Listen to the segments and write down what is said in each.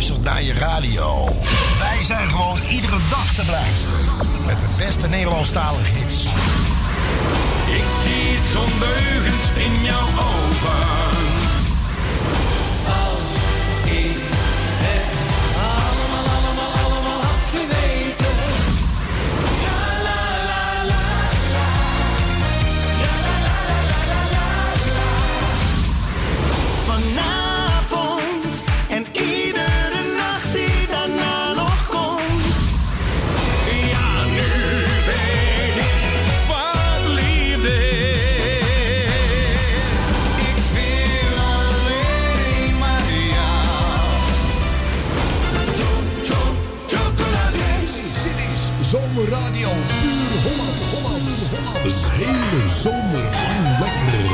luistert naar je radio. Wij zijn gewoon iedere dag te beluisteren. Met de beste Nederlandstalige hits. Ik zie het ondeugend in jouw ogen. Zomer lang lekker.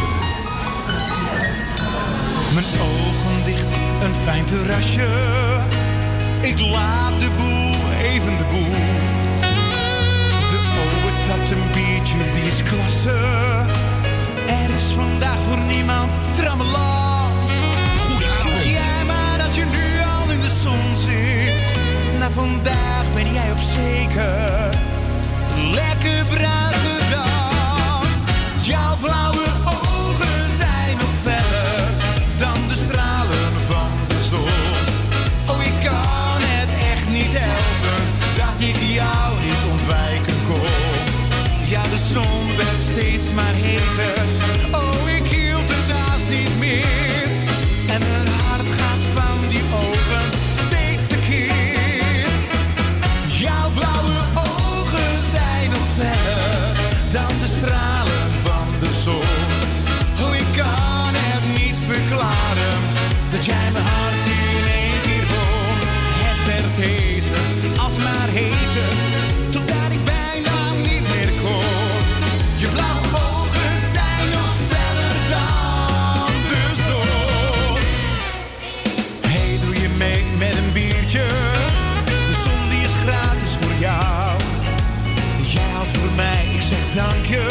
Mijn ogen dicht, een fijn terrasje. Ik laat de boel, even de boel. De oude tapt een biertje, die is klasse. Er is vandaag voor niemand trammeland. Zeg jij maar dat je nu al in de zon zit. Na vandaag ben jij op zeker. Lekker bruin gedaan. Jouw blauwe ik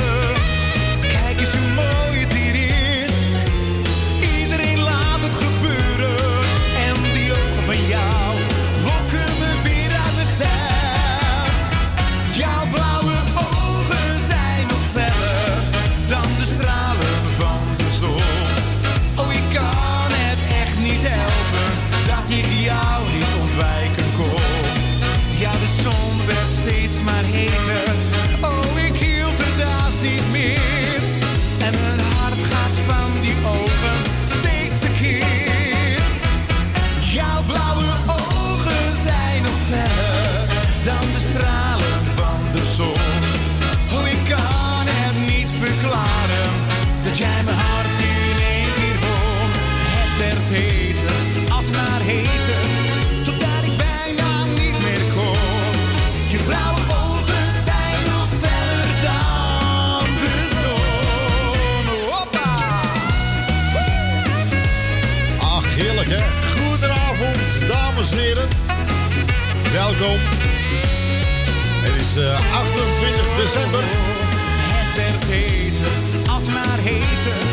Welkom. Het is eh, 28 december. Het werd heter, als maar heter,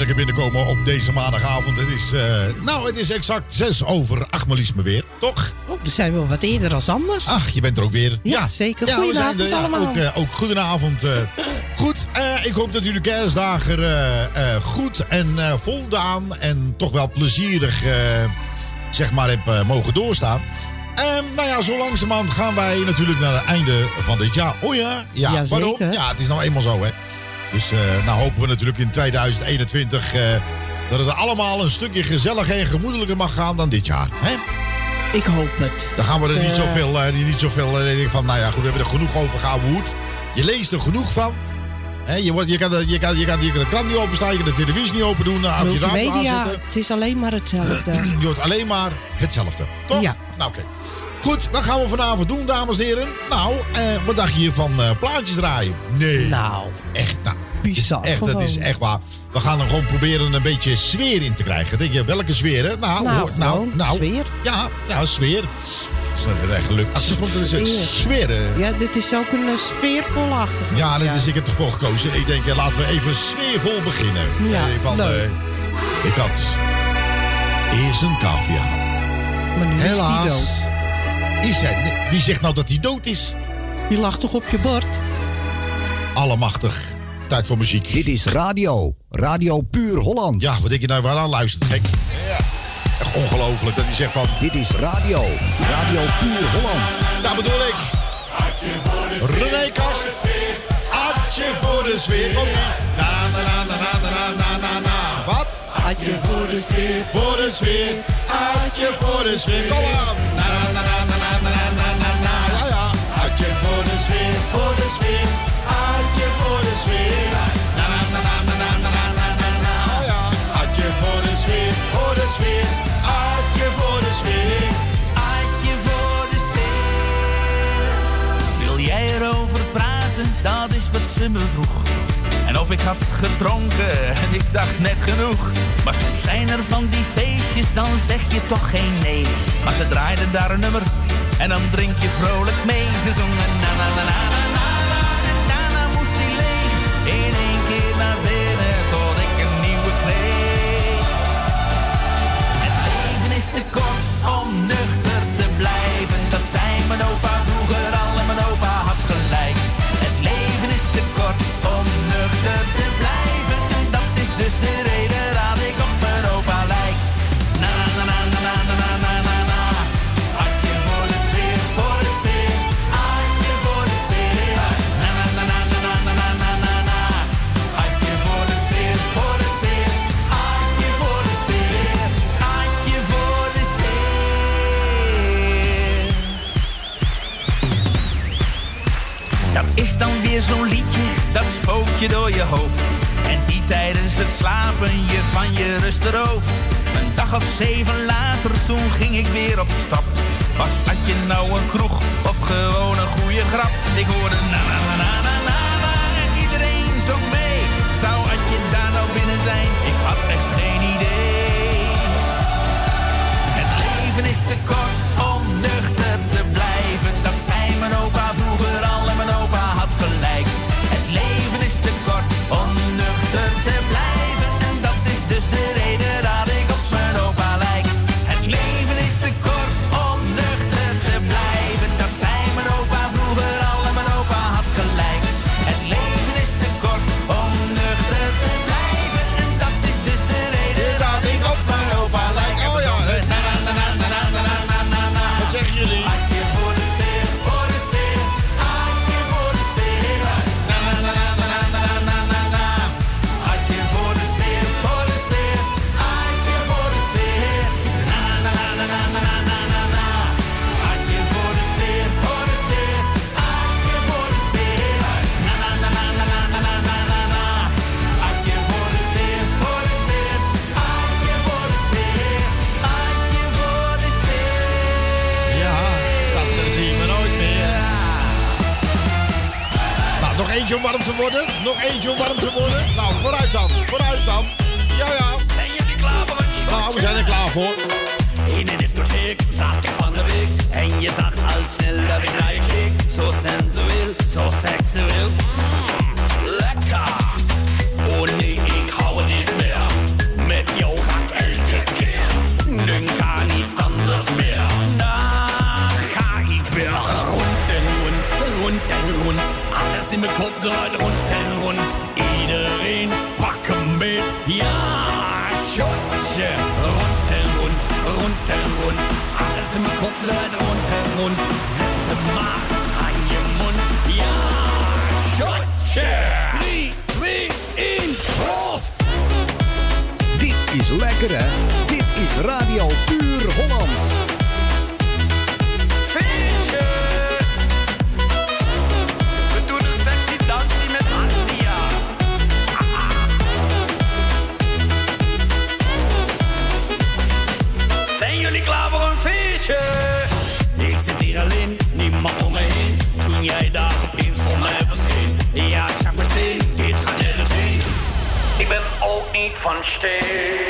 heerlijke binnenkomen op deze maandagavond. Het is, eh, nou, het is exact 6 over 8 me weer, toch? Oh, dan zijn we wel wat eerder als anders. Ach, je bent er ook weer. Ja, zeker. Ja, we Goedenavond zijn er, ja, allemaal. Ook, eh, ook goedenavond. eh. goed, ik hoop dat u de kerstdagen goed en voldaan en toch wel plezierig, zeg maar, heb mogen doorstaan. Ehm, nou ja, zo langzamerhand gaan wij natuurlijk naar het einde van dit jaar. Oh ja? Ja, Ja, waarom? Ja, het is nou eenmaal zo, hè. Dus eh, nou hopen we natuurlijk in 2021 eh, dat het allemaal een stukje gezelliger en gemoedelijker mag gaan dan dit jaar. Hè? Ik hoop het. Dan gaan we er niet Eh. zoveel, eh, niet zoveel ik van, nou ja, goed, we hebben er genoeg over gehouden. Je leest er genoeg van. Hè, je, wordt, je, kan, je, kan, je, kan, je kan de krant niet openstaan, je kan de televisie niet open doen. Multimedia, aanzetten. het is alleen maar hetzelfde. Je hoort alleen maar hetzelfde. Toch? Ja. Nou, oké. Goed, dat gaan we vanavond doen, dames en heren. Nou, eh, wat dacht je van eh, plaatjes draaien? Nee. Nou, Echt, nou. Bizar Echt, dat is echt waar. We gaan er gewoon proberen een beetje sfeer in te krijgen. Denk je, welke sfeer? Hè? Nou, Nou, hoor, nou, nou. sfeer. Ja, ja, sfeer. Dat is echt gelukt. Als vond het een Sfeer. eh. Ja, dit is ook een uh, sfeervolachtige. Ja, dat is, ik heb ervoor gekozen. Ik denk, eh, laten we even sfeervol beginnen. Ja, Eh, van, leuk. eh, ik had eerst een cavia. Maar nu is die Helaas. dood. Is hij, nee, wie zegt nou dat hij dood is? Die lag toch op je bord? Allemachtig. Tijd voor muziek. Dit is radio. Radio Puur Holland. Ja, wat denk je nou waar aan luistert, gek? Ja. Echt ongelooflijk dat hij zegt van... Dit is radio. Radio Puur Holland. Daar bedoel ik. René Kast. Adje voor de sfeer. Komt ie. Na na na na na na na na na. Wat? Adje voor de sfeer. Voor de sfeer. Adje voor de sfeer. Kom aan. Na na na Adje voor de sfeer. Voor de sfeer. Adje voor de sfeer. Na na na na na na na na na na. Ja ja. Adje voor de sfeer. Voor de sfeer. Adje voor de sfeer. Adje voor de sfeer. Wil jij erover praten? Dat is wat ze me vroeg. En of ik had gedronken en ik dacht net genoeg. Maar soms zijn er van die feestjes, dan zeg je toch geen nee. Maar ze draaiden daar een nummer en dan drink je vrolijk mee. Ze zongen na na na na na na na en daarna moest hij leeg. In één keer naar binnen tot ik een nieuwe kreeg. Het leven is te kort om nuchter te blijven. Dat zei mijn opa is dan weer zo'n liedje, dat spookt je door je hoofd. En die tijdens het slapen je van je rust erooft. Een dag of zeven later, toen ging ik weer op stap. Was je nou een kroeg of gewoon een goede grap? Ik hoorde na na na na na na en iedereen zong mee. Zou je daar nou binnen zijn? Ik had echt geen idee. Het leven is te kort om warm te worden. Nog eentje om warm te worden. Nou, vooruit dan. Vooruit dan. Ja, ja. Zijn jullie klaar voor Nou, we zijn er klaar voor. In de discotheek zag ik van de week En je zag al snel dat ik naar je keek Zo sensueel, zo seksueel komt nooit rond en rond. Iedereen pak een beet. Ja, shotje. rund den rond, rund den rond. Alles im Kopf leidt rund en rund. Macht an je Mund. Ja, shotje. drei, twee, één. Proost. Dit is lekker, hè? Dit is Radio niet van steen.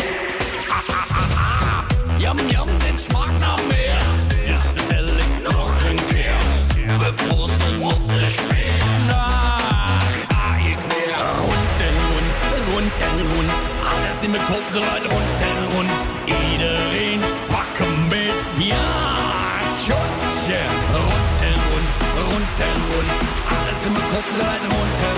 Jam, jam, dit smaakt naar meer. Dus bestel ik nog een keer. We proosten op de sfeer. Daar ga ik weer. Rond en rond, rond en rond. Alles in mijn kop draait rond en rond. Iedereen pak hem mee. Ja, shotje. Rond en rond, rond en rond. Alles in mijn kop draait rond en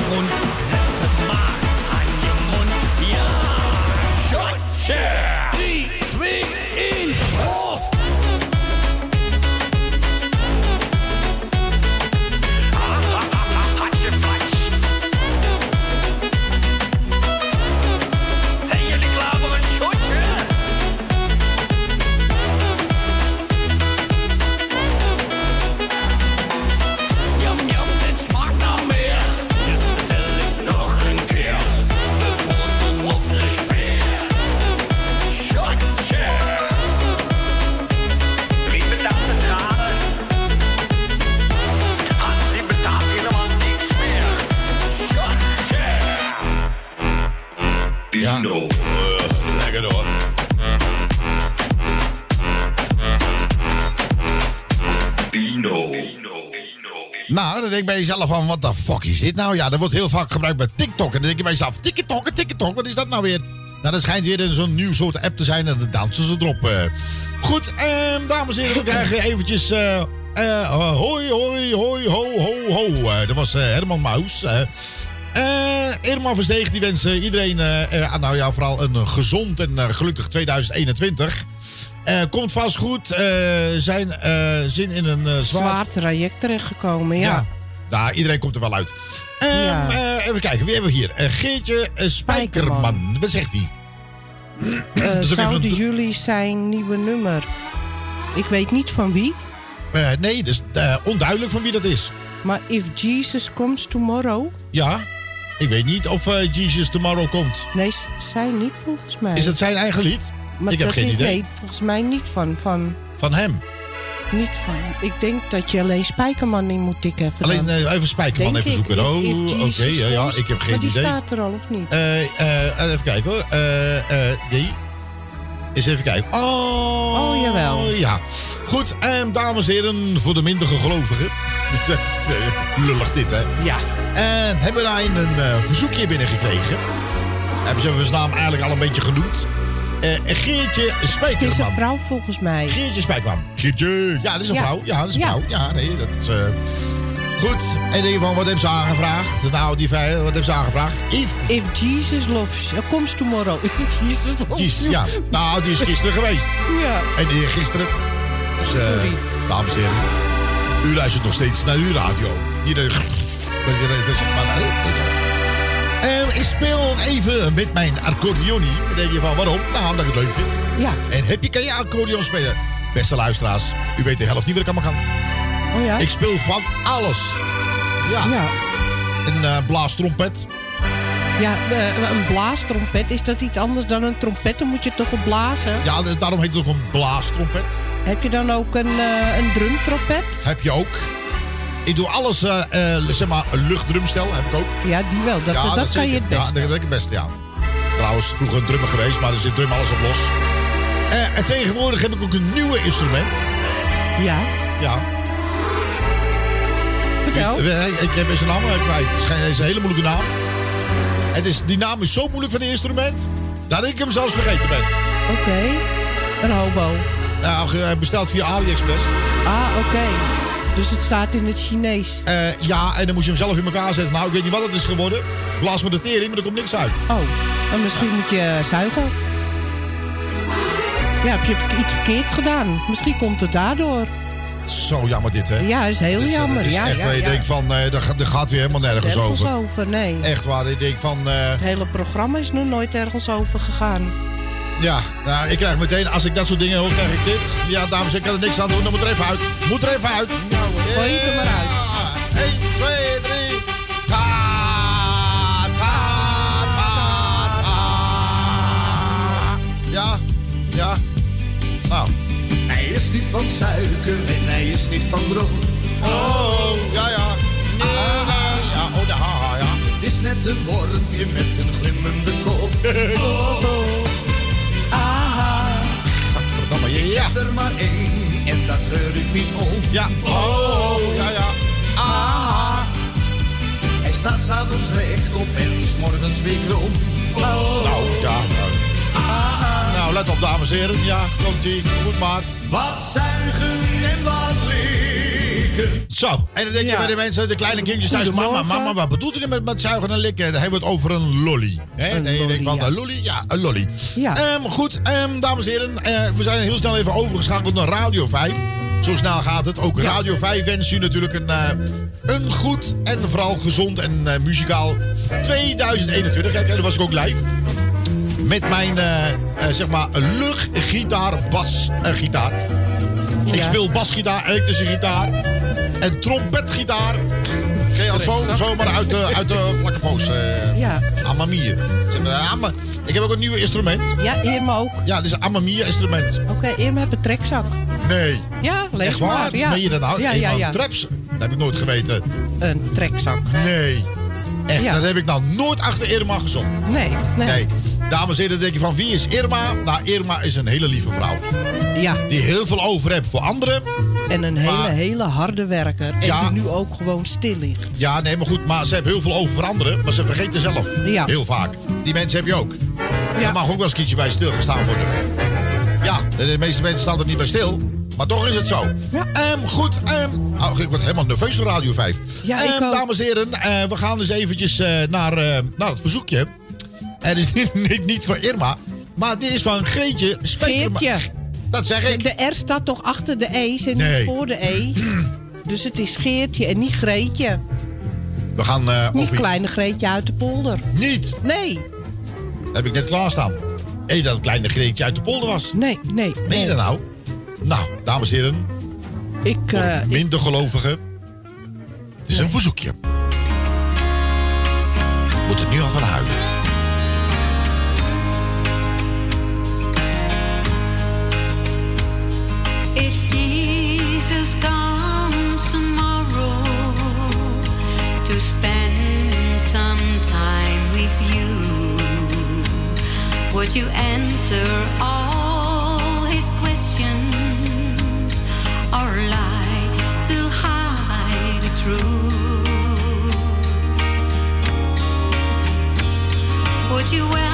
denk bij jezelf van, wat de fuck is dit nou? Ja, dat wordt heel vaak gebruikt bij TikTok. En dan denk je bij jezelf, TikTok, TikTok, wat is dat nou weer? Nou, dat schijnt weer zo'n nieuw soort app te zijn en dan dansen ze erop. eh. Goed, ehm, dames en heren, we krijgen eventjes... eh, eh, hoi, hoi, hoi, ho, ho, ho. Dat was Herman Maus. Eh Irma Versteeg die wensen iedereen, eh, nou ja, vooral een gezond en gelukkig 2021. Eh, komt vast goed. zijn zin in een zwaar... Zwaar traject terechtgekomen, ja. Ja. Nou, iedereen komt er wel uit. Ehm, Ja. eh, even kijken, wie hebben we hier? Eh, Geertje eh, Spijkerman. Spijkerman. Wat zegt hij? Zouden een- jullie zijn nieuwe nummer? Ik weet niet van wie, nee, dus onduidelijk van wie dat is. maar If Jesus Comes Tomorrow... Ja, ik weet niet of Jesus Tomorrow komt. Nee, zij niet volgens mij. Is dat zijn eigen lied? Maar ik heb geen idee. Nee, volgens mij niet van, van, Van hem. Niet van. Ik denk dat je alleen Spijkerman in moet tikken. Even Alleen eh, even Spijkerman Denk even ik, zoeken. Oh, oké. Ja, ja, ik heb geen maar die idee. staat er al, of niet? Eh, eh, even kijken hoor. Eh, eh, die. Eens even kijken. Oh, Oh, jawel. Ja. Goed, en dames en heren, voor de minder gelovigen. Dat is, Lullig dit, hè? ja. En hebben wij een eh, verzoekje binnengekregen. Hebben ze zijn naam eigenlijk al een beetje genoemd. Eh, Geertje Het is een vrouw volgens mij. Geertje Spijkerman. Geertje. Ja, dat is een Ja. vrouw. Ja, dat is een Ja. vrouw. Ja, nee, dat is... eh, Goed, en in ieder geval, wat hebben ze aangevraagd? Nou, die vijf, wat hebben ze aangevraagd? Yves. If Jesus loves... Uh, comes tomorrow. If Jesus loves Kies, you. ja. Nou, die is gisteren geweest. Ja. En die gisteren. Dus, eh, Sorry. dames en heren. U luistert nog steeds naar uw radio. Iedereen. dat je even zeg maar. En ik speel even met mijn accordeonie. Dan denk je van waarom? Nou, omdat ik het leuk vind. Ja. En heb je, kan je accordeon spelen? Beste luisteraars, u weet de helft niet wat ik allemaal kan. Oh ja? Ik speel van alles. Ja. Ja. Een eh blaastrompet. Ja, eh, een blaastrompet, is dat iets anders dan een trompet? Dan moet je toch op blazen? Ja, daarom heet het ook een blaastrompet. Heb je dan ook een, eh, een drumtrompet? Heb je ook. Ik doe alles, eh, eh, zeg maar, een luchtdrumstel heb ik ook. Ja, die wel. Dat, dat, kan je het beste. Ja, dat, dat ik het beste, ja. Trouwens, vroeger een drummer geweest, maar er zit drum alles op los. Eh, en tegenwoordig heb ik ook een nieuwe instrument. Ja, Ja. vertel. Ik, ik heb zijn naam kwijt. Het is geen- het is een hele moeilijke naam. Het is, die naam is zo moeilijk van het instrument, dat ik hem zelfs vergeten ben. Oké. Een hobo. Nou, besteld via AliExpress. Ah, oké. Dus het staat in het Chinees. Eh, ja, en dan moest je hem zelf in elkaar zetten. Nou, ik weet niet wat het is geworden. Blaas me de tering, maar er komt niks uit. Oh, en misschien moet je zuigen. Ja, heb je iets verkeerds gedaan? Misschien komt het daardoor. Zo jammer dit, hè? Ja, is heel is- jammer. is ja, echt ja, waar je ja. denkt van, eh dat, gaat- weer helemaal nergens Nergens over. over, nee. Echt waar, ik denk van, eh, Het hele programma is nog nooit ergens over gegaan. Ja, nou, ik krijg meteen, als ik dat soort dingen hoor, krijg ik dit. Ja, dames, ik kan er niks aan doen, dan moet er even uit. Moet er even uit. Nou, gooi het er maar uit. 1, 2, 3. Ta, ta, ta, ta. Ja, ja. Nou, Hij is niet van suiker en hij is niet van brood. oh, ja, ja. Ah, ja, oh, ja, ja. Het is net een wormpje met een glimmende kop. Gadverdamme, ja. Ik heb er maar één en dat treur ik niet om. Ja, oh, ja, ja. Ah, Hij staat s'avonds rechtop en s morgens weer krom. nou, ja. Nou. nou, let op, dames en heren. Ja, komt-ie. Goed maar. Wat zuigen en wat likken. Zo, en dan denk je Ja. bij de mensen, de kleine kindjes thuis... Mama, mama, wat bedoelt u nou met, met zuigen en likken? Dan hebben we het over een lolly. Hè? Een nee, je denkt van, lolly, ja. een lolly? Ja, een lolly. Ja. Ehm, goed, ehm, dames en heren. eh, we zijn heel snel even overgeschakeld naar Radio 5. Zo snel gaat het. Ook Radio 5 wens u natuurlijk een, eh, een goed en vooral gezond en eh, muzikaal 2021. Kijk, daar was ik ook live. Met mijn, eh, eh, zeg maar, luchtgitaar, basgitaar. Ik Ja. speel basgitaar, elektrische gitaar en trompetgitaar. Je dat zo, zomaar uit de, uit de vlakke poos. eh Ja. Amamier. Zeg maar, ama- Ik heb ook een nieuw instrument. Ja, Irma ook. Ja, dit is een Amamier instrument. Oké, Irma heeft een trekzak. Nee. Ja, lees Echt waar? maar. Ja. Meen je dat nou? Ja, Een ja, ja. Traps? Dat heb ik nooit geweten. Een trekzak. Nee. Echt, Ja. dat heb ik nou nooit achter Irma gezocht. Nee, nee. Nee. Dames en heren, denk je van wie is Irma? Nou, Irma is een hele lieve vrouw. Ja, Die heel veel over heeft voor anderen. en een hele, Maar- hele harde werker. En Ja. die nu ook gewoon stil ligt. Ja, nee, maar goed, maar ze hebben heel veel over voor anderen, maar ze vergeten zelf. Ja. Heel vaak. Die mensen heb je ook. Ja. Er mag ook wel eens een keertje bij stilgestaan worden. Ja, de meeste mensen staan er niet bij stil. Maar toch is het zo. Ja. Ehm, goed, ehm, oh, ik word helemaal nerveus voor Radio 5. Ja, ik Ehm, ook. dames en heren, eh, we gaan dus eventjes eh, naar, eh, naar het verzoekje. En is niet, niet, van Irma, maar dit is van Greetje Spekerma. Geertje. Dat zeg ik. De R staat toch achter de E's en Nee. niet voor de E. Dus het is Geertje en niet Greetje. We gaan... eh, Niet over- kleine Greetje uit de polder. Niet. Nee, Dat heb ik net klaarstaan. Hé, dat het kleine Greetje uit de polder was. nee, nee. Meen je nee. dat nou? Nou, dames en heren, Ik, eh, ik- minder gelovigen. Het is een verzoekje. Moet het nu al van huilen? Would you answer all his questions or lie to hide the truth? Would you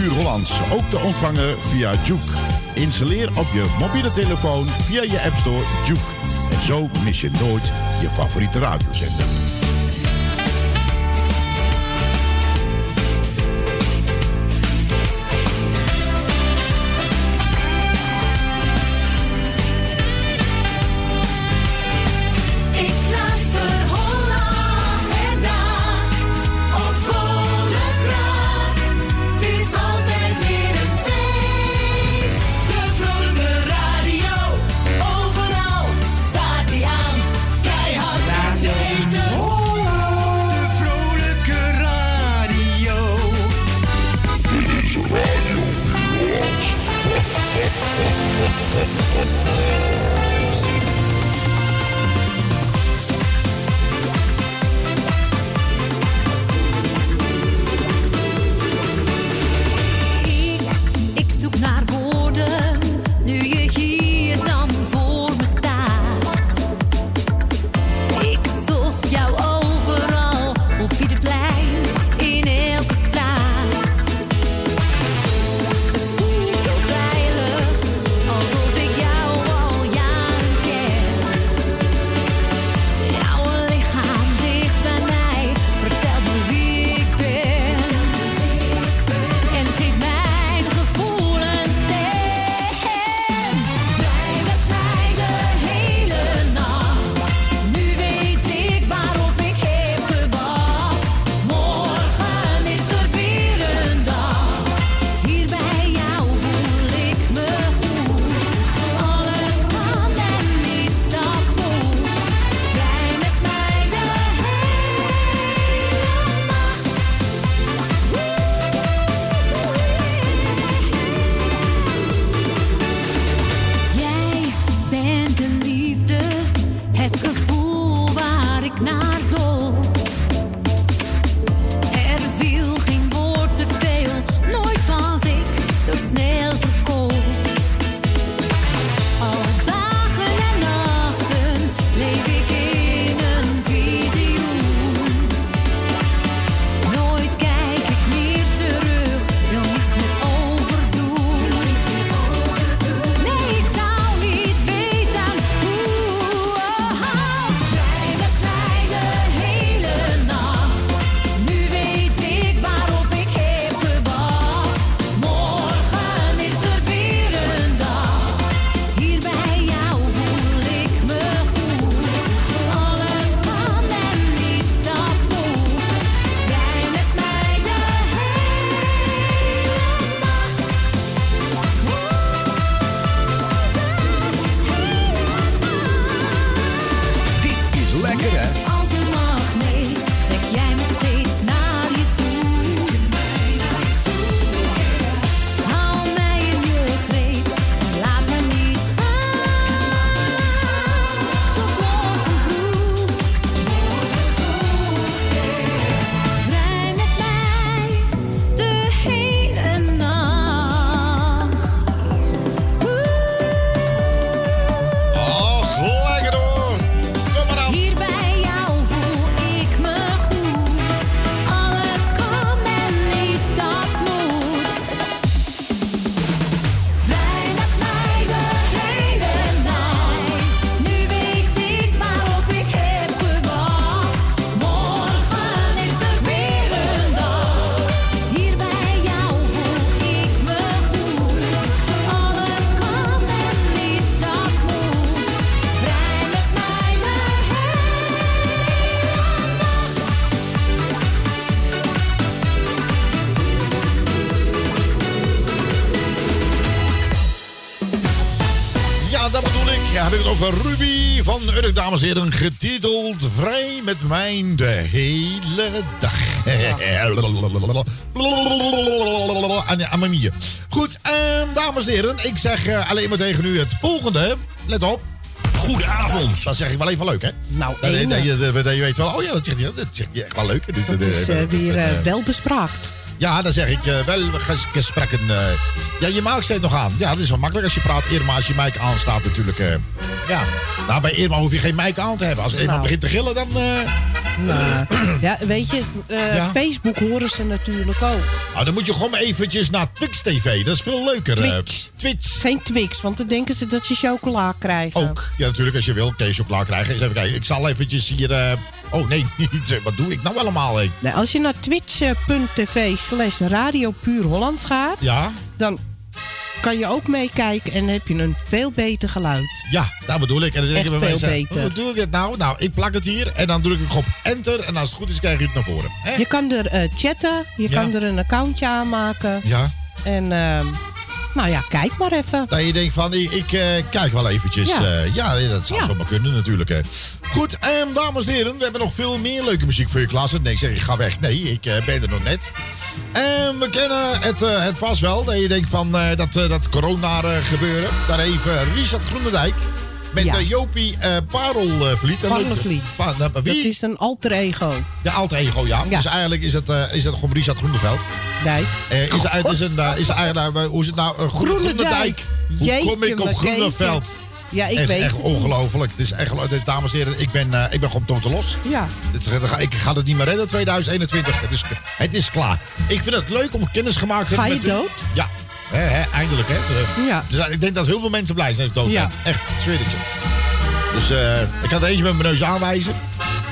Puur Hollands. Ook te ontvangen via Juke. Installeer op je mobiele telefoon via je App Store Juke. En zo mis je nooit je favoriete radiozender. Goedemorgen, Ruby van Urk, dames en heren. Getiteld Vrij met mijn de hele dag. Ja. Goed, eh, dames en heren, ik zeg eh, alleen maar tegen u het volgende. Let op. Goedenavond. Dat zeg ik wel even leuk, hè? Nou, dat, eh, je weet wel, oh ja, dat zeg je, dat zeg je wel leuk. dat is eh, weer weer welbespraakt. Ja, dan zeg ik uh, wel gesprekken. Eh. Ja, je maakt steeds nog aan. Ja, dat is wel makkelijk als je praat. Irma, als je mic aanstaat natuurlijk. Eh. Ja. Nou, bij Irma hoef je geen mic aan te hebben. Als iemand nou. begint te gillen, dan... Nou, ja, weet je, eh, Ja? Facebook horen ze natuurlijk ook. Nou, dan moet je gewoon eventjes naar Twix TV. Dat is veel leuker. eh. Twitch. Twitch. Geen Twix, want dan denken ze dat ze chocola krijgen. Ook. Ja, natuurlijk, als je wil. Kun je chocola krijgen. Eens even kijken. Ik zal eventjes hier... eh, Oh, nee. Wat doe ik nou allemaal, hé? Nee, als je naar twitch.tv slash Radio Puur Hollands gaat, Ja? dan kan je ook meekijken en heb je een veel beter geluid. Ja, dat bedoel ik. En dan denken Echt we veel mensen, beter. Hoe doe ik het nou? Nou, ik plak het hier en dan druk ik op enter. En als het goed is, krijg je het naar voren. Je kan er eh, chatten, je Ja. kan er een accountje aanmaken. Ja. En ehm, nou ja, kijk maar even. Dat je denkt van, ik, ik eh, kijk wel eventjes. Ja. Ja, ja dat zou Ja. zomaar kunnen natuurlijk. Hè. Goed, ehm, dames en heren, we hebben nog veel meer leuke muziek voor je klas. Nee, ik zeg, ik ga weg. Nee, ik eh, ben er nog net. En we kennen het, eh, het vast wel. Dat je denkt van eh, dat, eh, dat corona eh, gebeuren. Daar eh, Richard Groenendijk met Ja. eh, Jopie eh Parelvliet. Parelvliet. Pa- nou, Dat is een alter ego. De alter ego, ja. Ja. Dus eigenlijk is het, eh, is het gewoon Richard Groeneveld. Dijk. Is, het, is, een, is eigenlijk, eh, hoe is het nou? Uh, Groenendijk. Hoe kom ik op Groeneveld? Ja, ik Het is weet echt ongelooflijk. Het is echt, dames en heren, ik ben, eh, ik ben gewoon totaal los. Ja. Ik ga het niet meer redden, 2021. Het is, het is klaar. Ik vind het leuk om kennis gemaakt te Ga hebben je met u. dood? Ja, eindelijk. Hè. Ja. Dus, ik denk dat heel veel mensen blij zijn dat ik dood Ja. ben. Echt, zweer je. Dus eh, ik had eentje met mijn neus aanwijzen.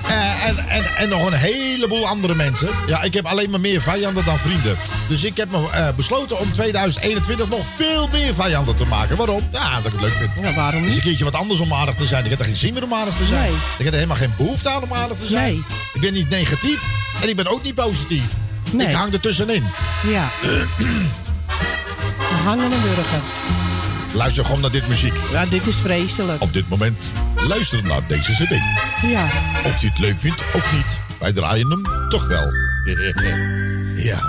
Eh, en, en, en nog een heleboel andere mensen. Ja, ik heb alleen maar meer vijanden dan vrienden. Dus ik heb me eh, besloten om 2021 nog veel meer vijanden te maken. Waarom? Ja, dat ik het leuk vind. Ja, waarom Het is een niet? keertje wat anders om aardig te zijn. Ik heb er geen zin meer om aardig te zijn. Nee. Ik heb er helemaal geen behoefte aan om aardig te zijn. Nee. Ik ben niet negatief en ik ben ook niet positief. Nee. Ik hang er tussenin. Ja. We hangen en burger. Luister gewoon naar dit muziek. Ja, dit is vreselijk. Op dit moment luister naar deze cd. Ja. Of je het leuk vindt of niet. Wij draaien hem toch wel. ja,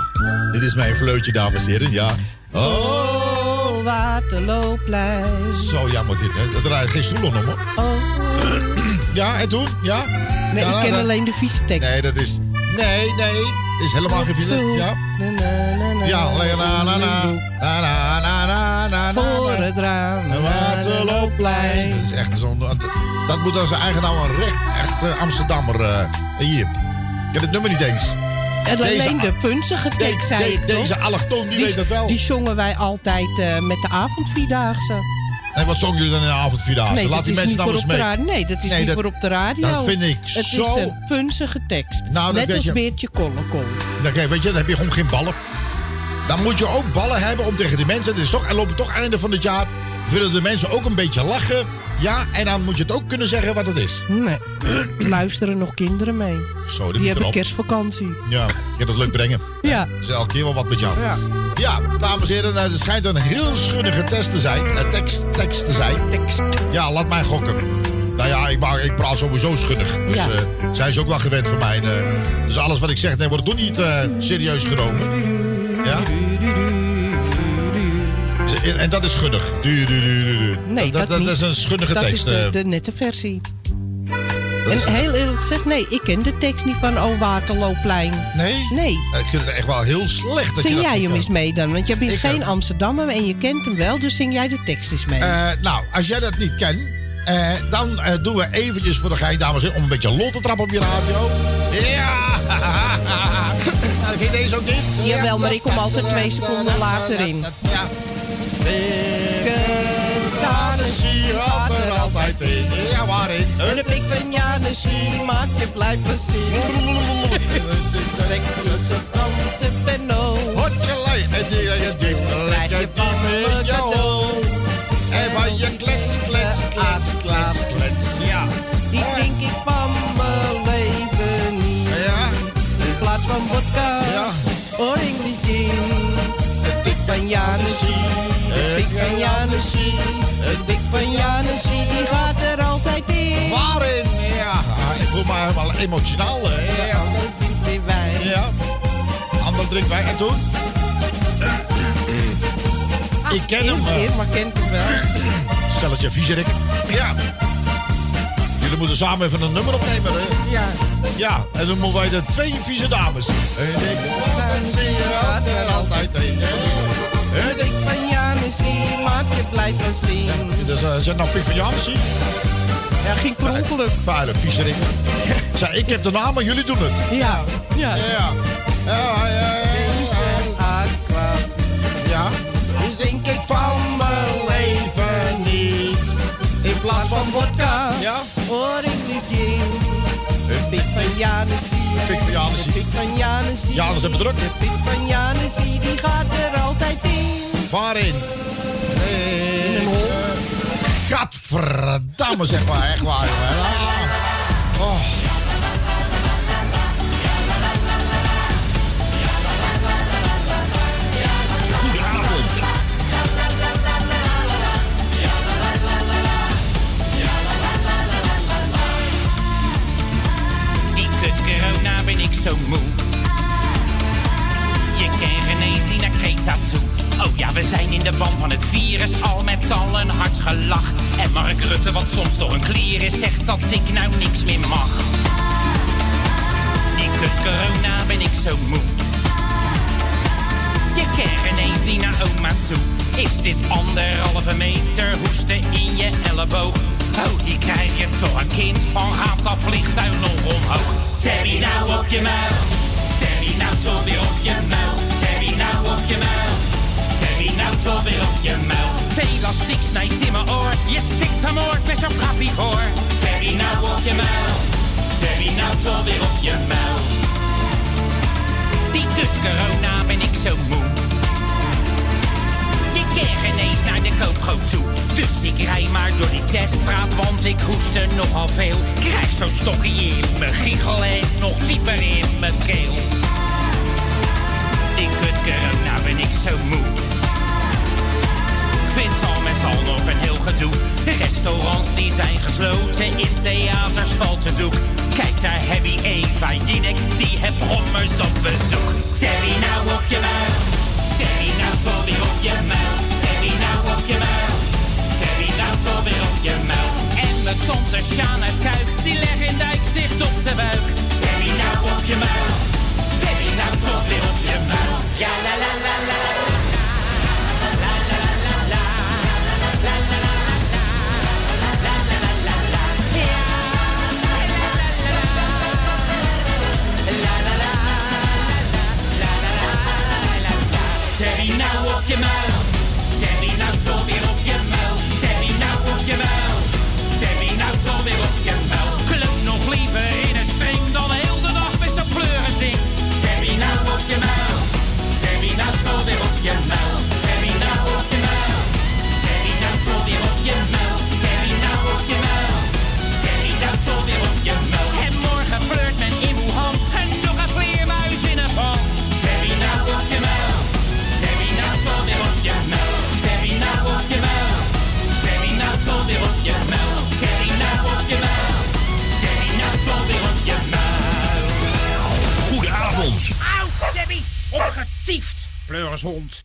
dit is mijn fleutje, dames en heren. Ja. Oh, Waterlooplein. zo jammer dit, hè. Er draait geen stoel om, hoor. Oh. Ja, en toen? Ja? Nee, Ja, ik ken dat- alleen de vieze tekst. Nee, dat is... Nee, nee. Is helemaal geen. Ja? Na, na, na, na, Ja, na, na, na. Na, na, na, na, na, na. Voor het raam. Waterloopplein. Dat is echt zo'n... Dat moet dan zijn eigen naam een recht, echt eh, Amsterdammer. eh, hier. Ik heb het nummer niet eens. En Deze- alleen de punzige tekst, zei de- ik? Deze allochtoon, die, weet het wel. Die zongen wij altijd eh, met de avondvierdaagse. En wat zongen jullie dan in de avondvierdaagse? Nee, Laat dat die is mensen niet voor eens op de mee. radio. Nee, dat is Nee, niet dat- voor op de radio. dat vind ik Het zo- is een funzige tekst. Nou, Net als je- Beertje Kollekol. Dan, kijk, weet je, dan heb je gewoon geen ballen. Dan moet je ook ballen hebben om tegen de mensen... Het is toch, en lopen toch einde van het jaar... willen de mensen ook een beetje lachen. Ja, en dan moet je het ook kunnen zeggen wat het is. Nee. Luisteren nog kinderen mee. Zo, Die hebben kerstvakantie. Ja, ik heb dat leuk brengen. Ja. Dat is elke keer wel wat met jou. Ja. Ja, dames en heren, het schijnt een heel schunnige test te zijn. eh, tekst, tekst te zijn. Tekst. Ja, laat mij gokken. Nou ja, ik, ik praat sowieso schunnig. Dus Ja. eh, zij is ook wel gewend van mij. eh. dus alles wat ik zeg, nee, wordt toch niet eh, serieus genomen. Ja? En dat is du. Nee, dat, dat, is een schunnige dat tekst. is de, eh. de nette versie. Dat is- En heel eerlijk gezegd, nee, ik ken de tekst niet van O Waterloopplein. nee? Nee. Eh, Ik vind het echt wel heel slecht dat je Zing dat jij hem eens mee dan? Want je bent Ik geen ook. Amsterdammer en je kent hem wel, dus zing jij de tekst eens mee. Eh, nou, als jij dat niet kent, eh, dan eh, doen we eventjes voor de gein, dames en heren, om een beetje lol te trappen op je radio. Ja! nou, je deze ook niet? Jawel, maar ik kom altijd twee seconden later in. Ja. Janusje gaat er altijd in. Ja, waarin? En de pik van Janusie maakt je blijven zien. Trek je ze Franse penno. Hotjelei, en die je diep, Krijg je je hoofd. En van je klets, klets, klets, klets, klets. Ja. Van Janusie, het dik van Janusie. Het dik van Janusie, die gaat er altijd in. Waarin? Ja, ik voel me helemaal emotionaal. hè. Ja. Ander drinkt weer wijn. Ja. Ander drinkt wij. En toen? Ik ken hem. Eén eh, maar kent hem wel. Stelletje viezerik. Ja. Jullie moeten samen even een nummer opnemen. Hè? Ja. Ja, en dan moeten wij de twee vieze dames. En ik er altijd heen. En ik... Van Janusie maakt je blijven zien. Dus uh, zet nou Pik van Jansie. Ja, ging per ongeluk. Vuile viezerik. Zeg, ik heb de naam, maar jullie doen het. Ja. Ja. Ja, ja. Ja, ja, ja. Ja. Dus denk ik van mijn leven niet. In plaats van vodka. Ja. Hoor van Janusie. Pik van Janusie. De pik van Janusie. Janus hebben druk. De pik van Janusie, die gaat er altijd in. Waarin? In een hol. Gadverdamme, zeg maar. Echt waar, jongen. Ah. Oh. Zo moe. Je kan ineens niet naar Kreta toe. Oh ja, we zijn in de ban van het virus, al met al een hard gelach. En Mark Rutte, wat soms door een klier is, zegt dat ik nou niks meer mag. Die kut corona ben ik zo moe. Je kan ineens niet naar oma toe. Is dit anderhalve meter hoesten in je elleboog? Oh, die krijg je toch een kind van. Gaat dat vliegtuig nog omhoog? Terry nou op je muil. Terry nou toch weer op je muil. Terry nou op je muil. Terry nou toch weer op je muil. Elastiek snijdt in mijn oor. Je stikt hem oor, ben zo'n kappie voor. Terry nou op je muil. Terry nou toch weer op je muil. Die kut corona ben ik zo moe. Kan geen naar de koopgoot toe. Dus ik rij maar door die teststraat, want ik hoest er nogal veel. Krijg zo'n stokje in mijn giegel en nog dieper in mijn keel. Die kut corona ben ik zo moe. Ik vind al met al nog een heel gedoe. Restaurants die zijn gesloten, in theaters valt het doek. Kijk daar heb je Eva Jinek, die heb gommers op bezoek. Terry nou op je muil, Terry nou toch weer op je muil. Terry nou op je muil, Terry nou toch weer op je muil. En mijn tante Sjaan uit Kuik, die leggen in dijk zicht op de buik. Terry nou op je muil, Terry nou toch weer op je muil. Ja la la la la. Terry nou op je muil. Terry nou toch opgetiefd.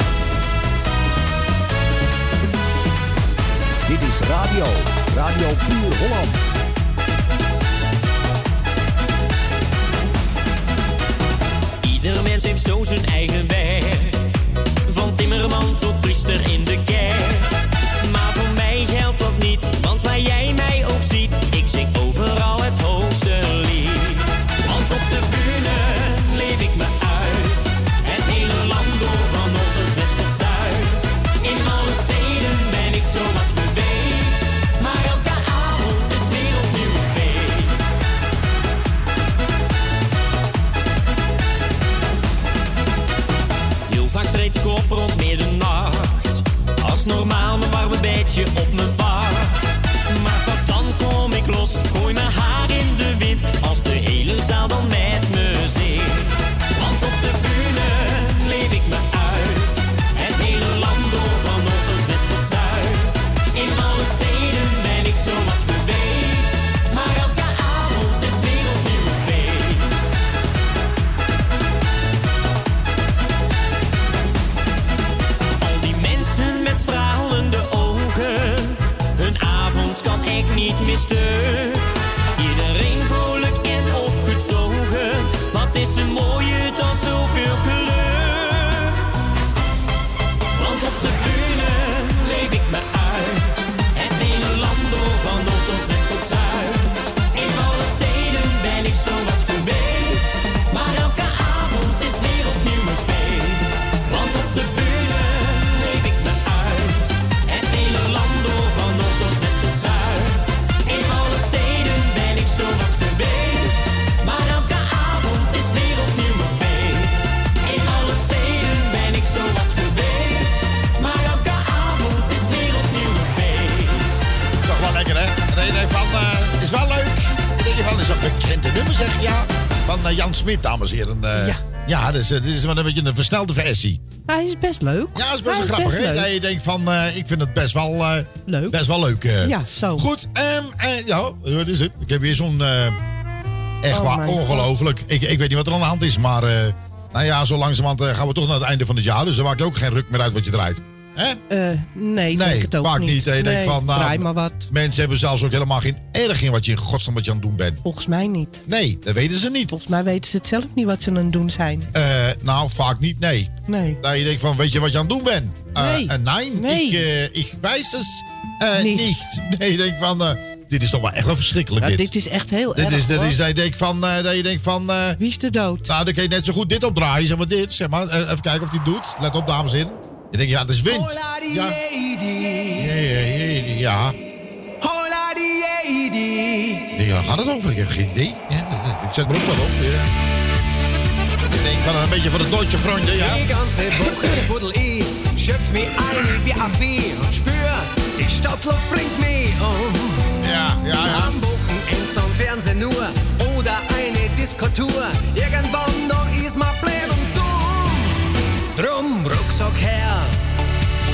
Dit is radio. Radio Puur Holland. Ieder mens heeft zo zijn eigen weg. Van timmerman tot priester in de kerk. Maar voor mij geldt dat niet, want waar jij mij ook ziet, ik zing overal het hoogste lied. Want op de Ja. Van eh, Jan Smit, dames en heren. Eh, Ja. Ja, dus, eh, dit is wel een beetje een versnelde versie. Hij is best leuk. Ja, dat is best Hij wel grappig, hè? je denkt van, ik vind het best wel Leuk. Best wel leuk. Ja, zo. Goed, eh, ja, wat is het? Ik heb weer zo'n, echt Oh waar, ongelooflijk. Ik, ik weet niet wat er aan de hand is, maar, nou ja, zo langzamerhand gaan we toch naar het einde van het jaar. Dus dan maakt ook geen ruk meer uit wat je draait. Hè? Eh, nee, Nee, denk het ook vaak niet. van, nou, draai maar wat. Mensen hebben zelfs ook helemaal geen erg in wat je in godsnaam wat je aan het doen bent. Volgens mij niet. Nee, dat weten ze niet. Volgens mij weten ze het zelf niet wat ze aan het doen zijn. Eh, nou, vaak niet, nee. Nee. Dat je denkt van, weet je wat je aan het doen bent? Eh, Nee. nee, Nee. Ik, ik wijs eh, Niet. niet. Nee, je denkt van, dit is toch wel echt wel verschrikkelijk Ja, dit. dit is echt heel Dit erg. is, dit hoor. is dat je denkt van, dat je denkt van... Wie is de dood? nou, dan kun je net zo goed dit opdraaien, zeg maar dit. Zeg maar. Even kijken of hij het doet. Let op, dames en heren. Je denkt, ja, dat is wind. Ja. Ja, ja, ja, ja. Ja, waar gaat het over? Ik heb geen idee. Ja, ik zet me ook wel op. Ja. Ik denk van een beetje van het Deutsche Freunde, ja. Die ganze Woche buddel ich, schöpf mich ein wie Affe und spür, die Stadtluft bringt mich um. Ja, ja, ja. Am Wochenende am Fernsehen nur oder eine Diskotour. Irgendwann ist man blöd und dumm. Drum Rucksack her,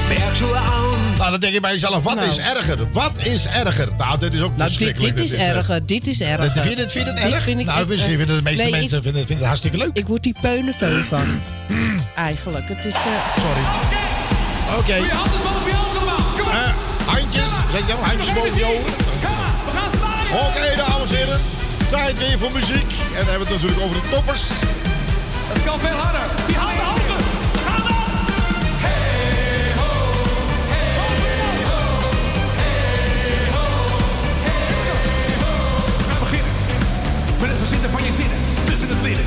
Bergschuhe an. Nou, dan denk je bij jezelf, wat Nou. is erger? Wat is erger? Nou, dit is ook Nou, dit, verschrikkelijk. dit is eh, erger, dit is erger. Vind je dit, vind je dit Dit erg? vind ik- nou, misschien vinden de meeste nee, ik- mensen vinden, vinden het hartstikke leuk. Ik word die peuneveul van. Eigenlijk. Het is... eh, Sorry. Oké. Eh, handjes. Zet je handjes boven je ogen. Oké, dames en heren. Tijd weer voor muziek. En dan hebben we het natuurlijk over de toppers. Het kan veel harder. Die met het verzinnen van je zinnen tussen het midden.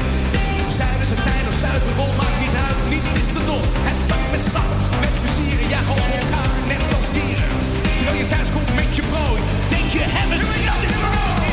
Zuiden ze tijn of zuiverrol, maakt niet uit, niet is te dom. Het start met stappen, met plezieren, ja gewoon elkaar, net als dieren. Terwijl je thuis komt met je brood, denk je hebben ze, dat is.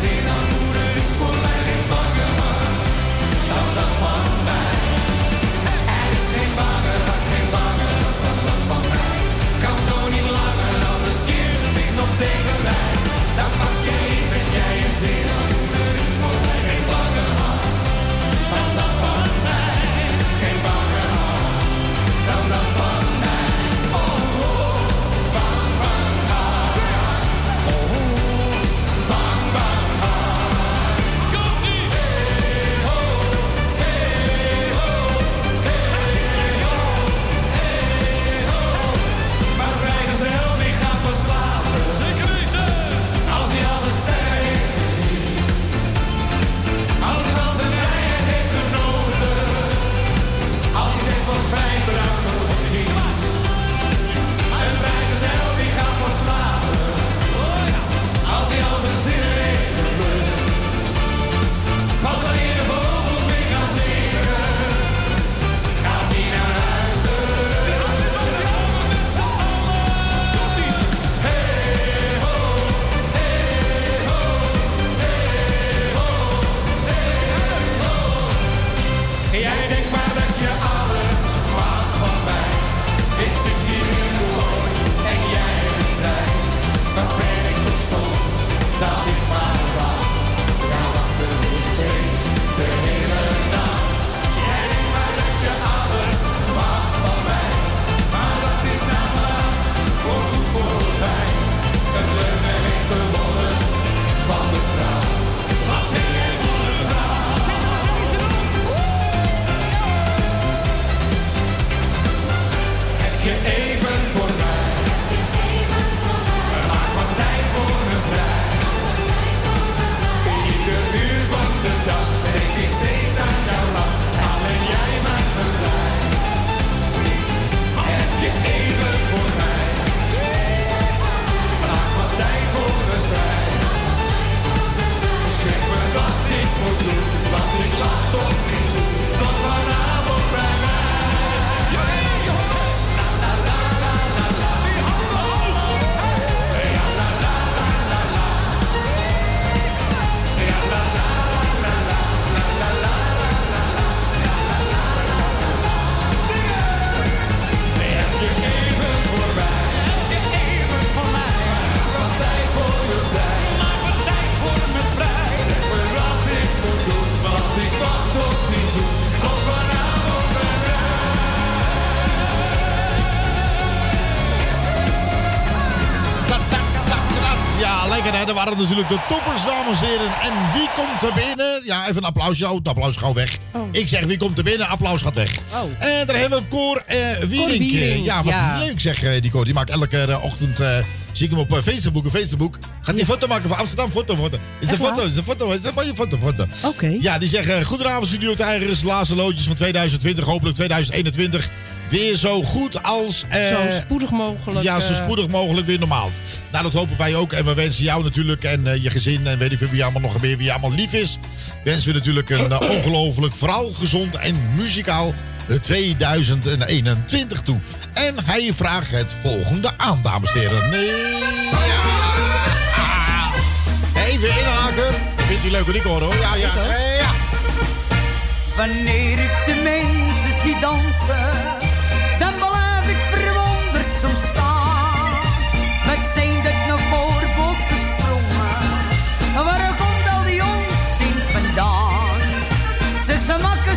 seen on waren natuurlijk de toppers, dames en heren. En wie komt er binnen? Ja, even een applausje. Oh, het applaus gaat weg. Ik zeg, wie komt er binnen? Applaus gaat weg. Oh. En daar hebben we Cor eh Wierink. Wierink, Ja, wat ja. leuk zeg, eh, die Cor. Die maakt elke eh, ochtend... eh, zie ik hem op eh, Facebook, op Facebook. Gaat die foto maken van Amsterdam, foto, foto. Is de foto, is de foto, is een mooie foto, foto. Oké. Ja, die zeggen, goedenavond Studio Tijgers, laatste loodjes van 2020, hopelijk 2021. Weer zo goed als... eh, Zo spoedig mogelijk. ja, zo eh, spoedig mogelijk weer normaal. Nou, dat hopen wij ook. En we wensen jou natuurlijk en eh, je gezin en weet ik veel wie allemaal nog meer, wie allemaal lief is. Wensen we natuurlijk een eh, ongelooflijk, vooral gezond en muzikaal eh, 2021 toe. En hij vraagt het volgende aan, dames en heren. Nee, ja. Even inhaken. Vindt hij leuk wat ik hoor, hoor. Ja, ja, ja. Wanneer ik de mensen zie dansen,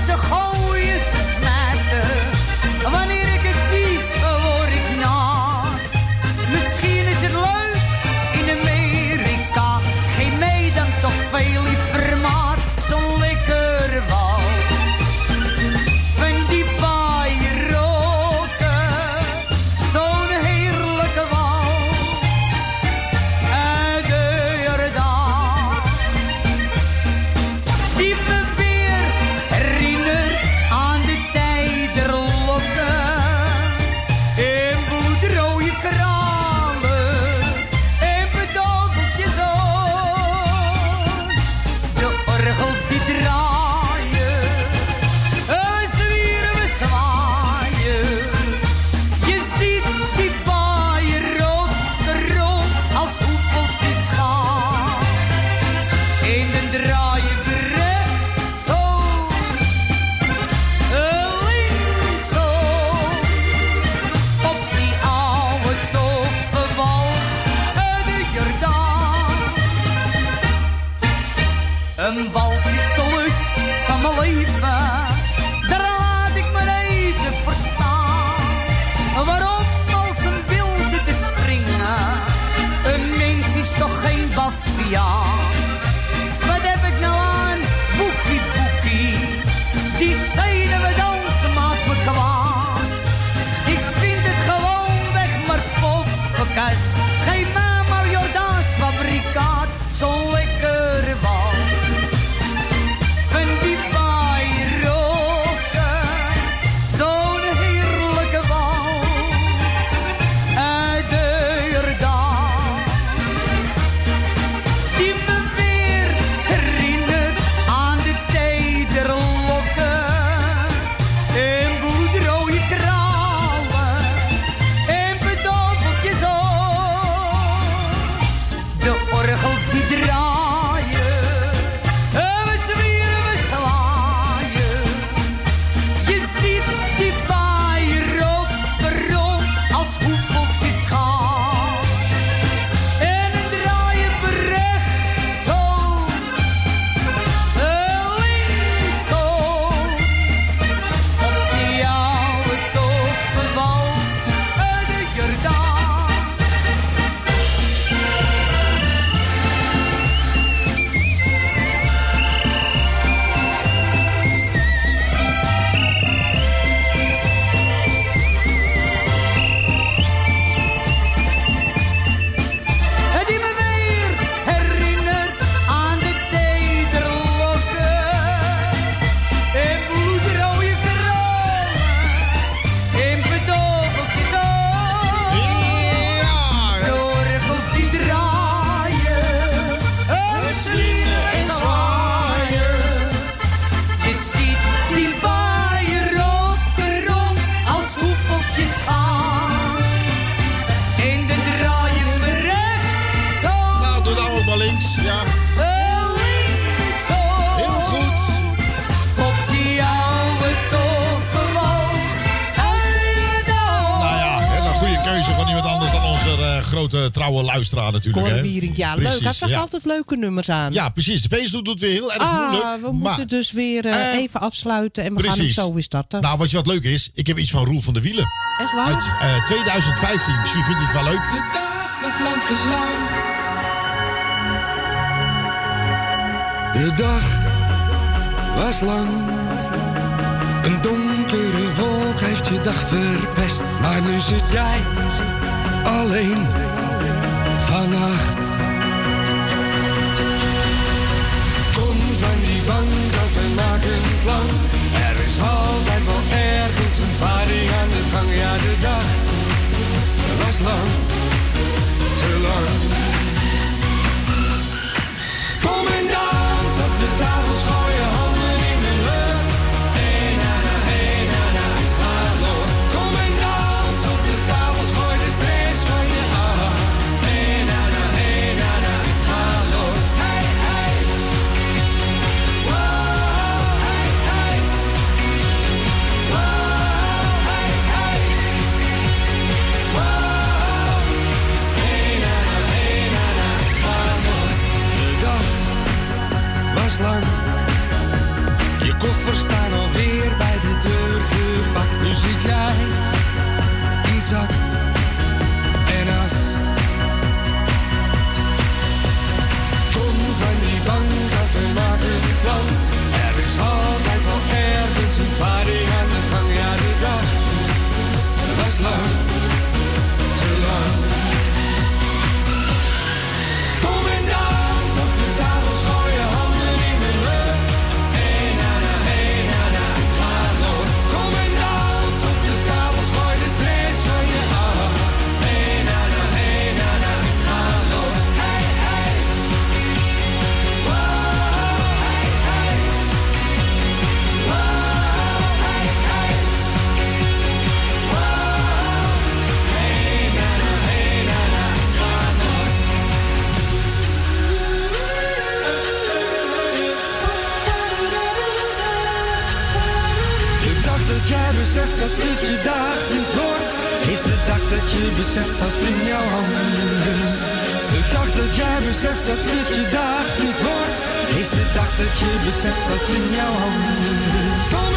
smakken, ze gooien, ze keuze van iemand anders dan onze eh, grote trouwe luisteraar natuurlijk. Cor Wierink, ja, leuk. Hij zag altijd leuke nummers aan. Ja, precies. De feestdoet doet weer heel erg ah, moeilijk. We moeten dus weer eh, eh, even afsluiten en we gaan hem zo weer starten. Nou, wat je wat leuk is, ik heb iets van Roel van de Wielen. Echt waar? Uit 2015. Misschien vindt je het wel leuk. De dag was lang te lang. De dag was lang. Een je dag verpest. Maar nu zit jij alleen vannacht. Kom van die bank af en maak een plan. Er is altijd wel ergens een party aan de gang. Ja, de dag was lang, te lang. Koffers staan alweer bij de deur gepakt. Nu zit jij in beseft dat in jouw handen is. De dag dat jij beseft dat het je dag niet wordt, is de dag dat je beseft dat in jouw handen.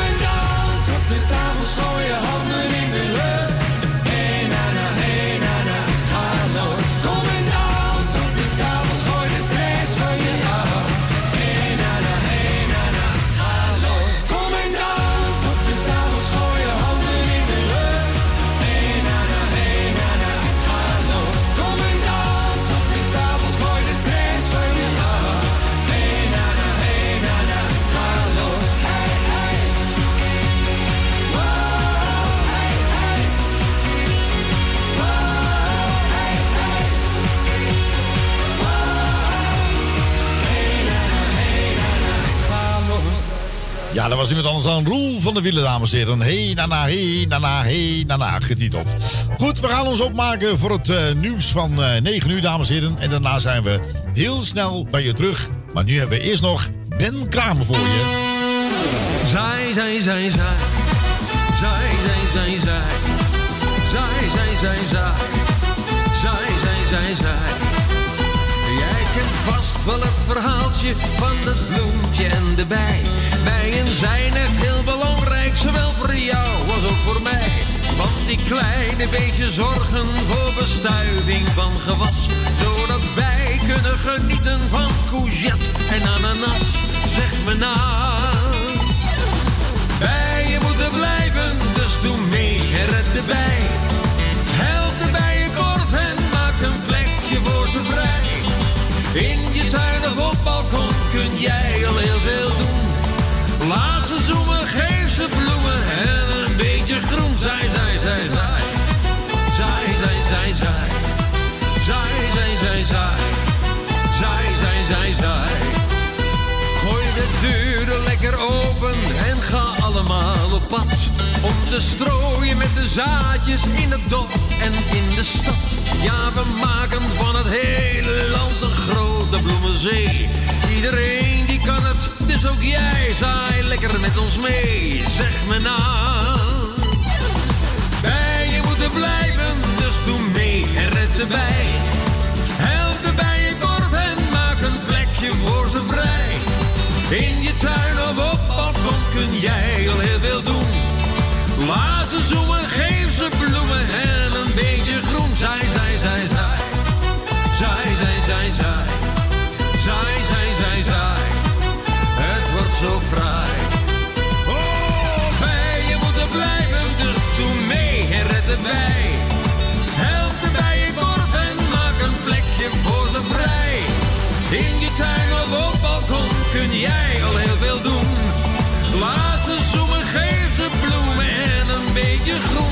Dat was iemand anders dan Roel van de Wielen, dames en heren. Hey, nana, hey, nana, hey, nana, getiteld. Goed, we gaan ons opmaken voor het eh, nieuws van eh 9 uur, dames en heren. En daarna zijn we heel snel bij je terug. Maar nu hebben we eerst nog Ben Kramer voor je. Zij, zij, zij, zij. Zij, zij, zij, zij. Zij, zij, zij, zij. Zij, zij, zij, zij. Vast wel het verhaaltje van het bloempje en de bij. Bij en zijn echt heel belangrijk, zowel voor jou als ook voor mij. Want die kleine beetje zorgen voor bestuiving van gewas. Zodat wij kunnen genieten van courgette en ananas. Zeg me na. Bijen moeten blijven, dus doe mee en red de bij. Heel veel doen. Laat ze zoemen, geef ze bloemen en een beetje groen. Zij, zij, zij, zij. Zij, zij, zij, zij. Zij, zij, zij, zij. Zij, zij, zij, zij. Gooi de deuren lekker open en ga allemaal op pad. Om te strooien met de zaadjes in het dorp en in de stad. Ja, we maken van het hele land een grote bloemenzee. Iedereen kan het, dus ook jij. Zaai lekker met ons mee, zeg me na. Bijen moeten blijven, dus doe mee en red de bij. Help de bijenkorf en maak een plekje voor ze vrij. In je tuin of op balkon kun jij al heel veel doen. Laat ze zoemen, geef ze bloemen en een beetje groen. Zij, zij, zij, zij. Zij, zij, zij, zij. zo bij, Oh, bijen moeten blijven, dus doe mee en red de bij. Help de bijen morgen en maak een plekje voor ze vrij. In je tuin of op balkon kun jij al heel veel doen. Laat ze zoemen, geef ze bloemen en een beetje groen.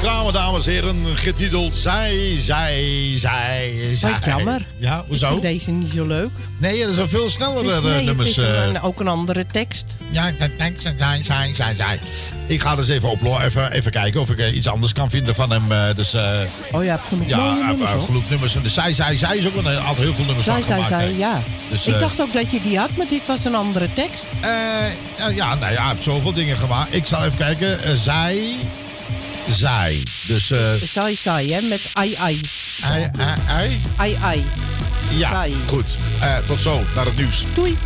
Kramer, dames en heren, getiteld Zij, Zij, Zij, Zij. Wat jammer. Ja, Ik hoezo? vind deze niet zo leuk. Nee, er zijn veel snellere nee, eh, nummers. Het is een- eh. ook een andere tekst. Ja, dat zij, zij, zij, zij. Ik ga dus even oplo even, even kijken of ik eh, iets anders kan vinden van hem. dus, Oh, hebt genoeg ja, nummers, genoeg nummers van de Zij, Zij, Zij is ook wel een- altijd heel veel nummers Zij, van zij, gemaakt. zij, ja. Dus, ik dacht ook dat je die had, maar dit was een andere tekst. ja, ja, nou ja, ik heb zoveel dingen gemaakt. Ik zal even kijken. Zij, zij. Dus, eh Zij, zij, hè, met ai, ai. ei, ei, ei. Ai, ai. Ja, goed. Eh, tot zo, naar het nieuws. Doei.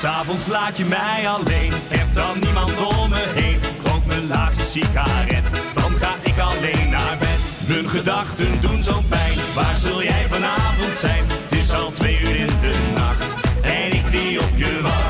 S'avonds laat je mij alleen, heb dan niemand om me heen. Rook mijn laatste sigaret, dan ga ik alleen naar bed. Mijn gedachten doen zo'n pijn, waar zul jij vanavond zijn? Het is al twee uur in de nacht, en ik die op je wacht.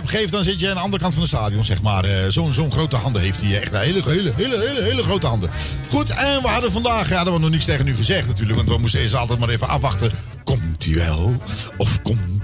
Map geeft, dan zit je aan de andere kant van het stadion, zeg maar. Eh, Zo'n zo'n grote handen heeft hij. Echt hele, hele, hele, hele, hele grote handen. Goed, en we hadden vandaag, hadden we nog niks tegen u gezegd natuurlijk. Want we moesten eerst altijd maar even afwachten. Komt hij wel?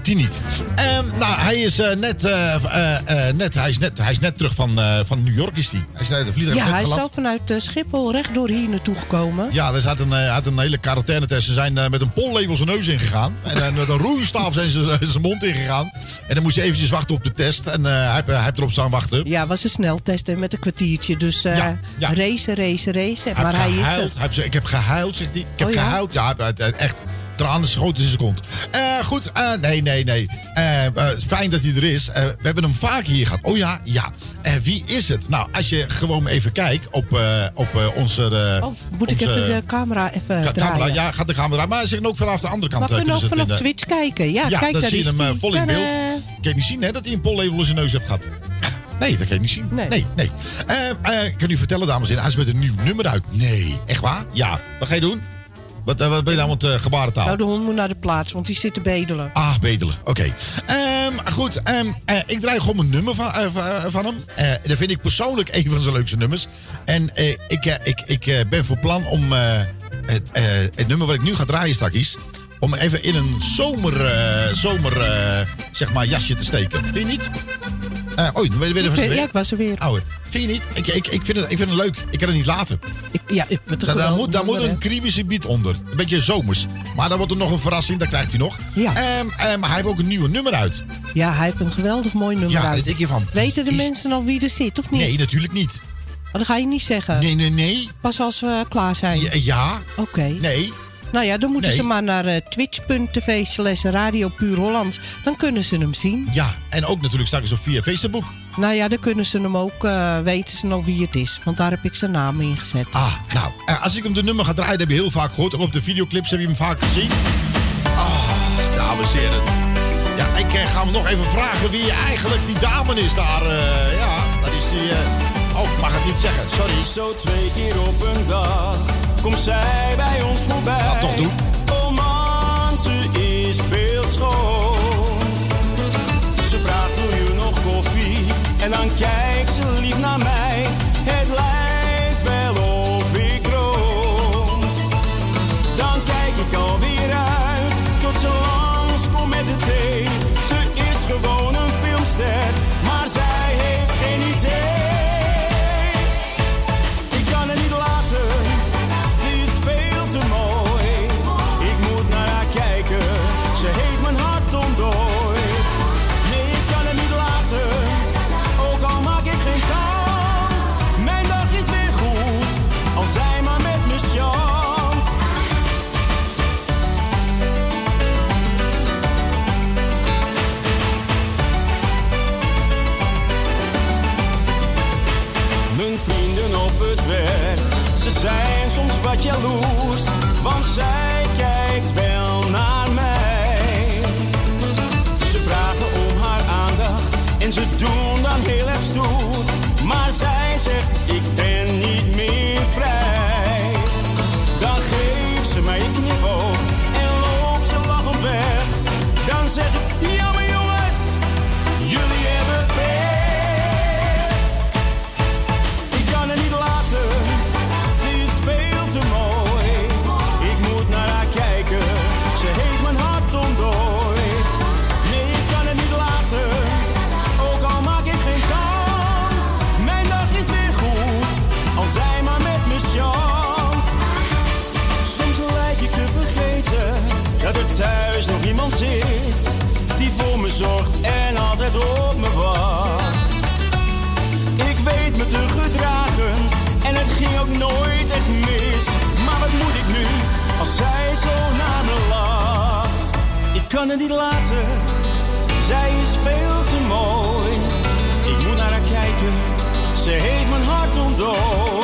Hij niet? Ehm, nou, hij is, eh, net, eh, eh, net, hij is net, hij is net terug van, van New York, is hij. Hij is net de vliegtuig Ja, net hij is zo vanuit Schiphol rechtdoor hier naartoe gekomen. Ja, er zat een, eh, had een hele quarantainetest. Ze zijn met een pollabel zijn neus ingegaan. En met een roeistaaf zijn ze zijn mond ingegaan. En dan moest hij eventjes wachten op de test. En hij, hij heeft erop staan wachten. Ja, was een sneltest met een kwartiertje. Dus Ja, ja. racen, racen, racen. Hij Maar hij is er. Hij heeft ik heb gehuild, zegt hij. Ik heb Oh, ja? gehuild. Ja, hij hij- echt. Tranen schoten in zijn kont. Eh, goed, eh, nee, nee, nee. Eh, eh, fijn dat hij er is. We hebben hem vaak hier gehad. Oh ja, ja. Eh, wie is het? Nou, als je gewoon even kijkt op, op onze... Oh, moet ik even de camera even Ka- draaien? camera, ja, gaat de camera. Maar ze kunnen ook vanaf de andere kant. Maar eh, kunnen ook vanaf in Twitch kijken. Ja, kijk, dan daar zie je hem die. vol in beeld. Kan je niet zien hè, dat hij een pollabel in zijn neus heeft gehad. Nee, dat kan je niet zien. Nee, nee. Eh, eh, ik kan u vertellen, dames en heren, hij is met een nieuw nummer uit. Nee, echt waar? Ja. Wat ga je doen? Wat, eh, wat ben je nou met uh, gebarentaal? Nou, de hond moet naar de plaats, want die zit te bedelen. Ah, bedelen. Oké. Ehm, goed, ehm, eh, ik draai gewoon een nummer van, eh, van, eh, van hem. Eh, dat vind ik persoonlijk een van zijn leukste nummers. En eh, ik, eh, ik, ik eh, ben voor plan om eh, het, eh, het nummer wat ik nu ga draaien straks... om even in een zomer, eh, zomer eh, zeg maar, jasje te steken. Vind je niet? Oei, dan ben je weer Ja, ik was er weer. Oh, vind je niet? Ik, ik, ik, vind het, ik vind het leuk. Ik kan het niet laten. ja, ik, de daar, moet, daar moet een kriebische beat onder. Een beetje zomers. Maar dan wordt er nog een verrassing, dat krijgt hij nog. Ja. Maar hij heeft ook een nieuwe nummer uit. Ja, hij heeft een geweldig mooi nummer Ja, uit. je van, Weten de is- mensen al wie er zit, of niet? Nee, natuurlijk niet. Oh, dat ga je niet zeggen. Nee, nee, nee. Pas als we klaar zijn. Ja. ja. Oké. Nee. Nou ja, dan moeten Nee. ze maar naar eh, twitch.tv slash radio puur Hollands. Dan kunnen ze hem zien. Ja, en ook natuurlijk straks op via Facebook. Nou ja, dan kunnen ze hem ook, eh, weten ze nog wie het is. Want daar heb ik zijn naam in gezet. Ah, nou, eh, als ik hem de nummer ga draaien, dat heb je heel vaak gehoord. En op de videoclips heb je hem vaak gezien. Ah, dames en heren. Ja, ik ga hem nog even vragen wie eigenlijk die dame is daar. eh, ja, dat is die... eh, oh, ik mag het niet zeggen, sorry. Zo twee keer op een dag komt zij bij ons voorbij. Ga toch doen. Oh man, ze is beeldschoon. Ze vraagt wil je nog koffie en dan kijkt ze lief naar mij. zijn soms wat jaloers, want zij kan het niet laten, zij is veel te mooi. Ik moet naar haar kijken, ze heeft mijn hart ontdooid.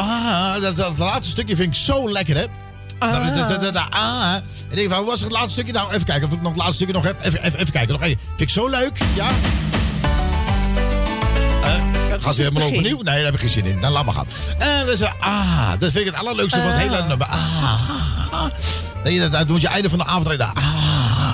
Ah, dat, dat laatste stukje vind ik zo lekker, hè? Dat- dat- ah. En ik denk van, hoe was het laatste stukje? Nou, even kijken of ik nog het laatste stukje nog heb. Even, even, even kijken, nog. Vind ik zo leuk, ja? Eh, gaat weer helemaal begin. overnieuw? Nee, daar heb ik geen zin in. Dan laat maar gaan. En we zeggen, ah, dat vind ik het allerleukste van het hele nummer. Ah. Nee, dat, dat moet je einde van de avond rijden. Ah.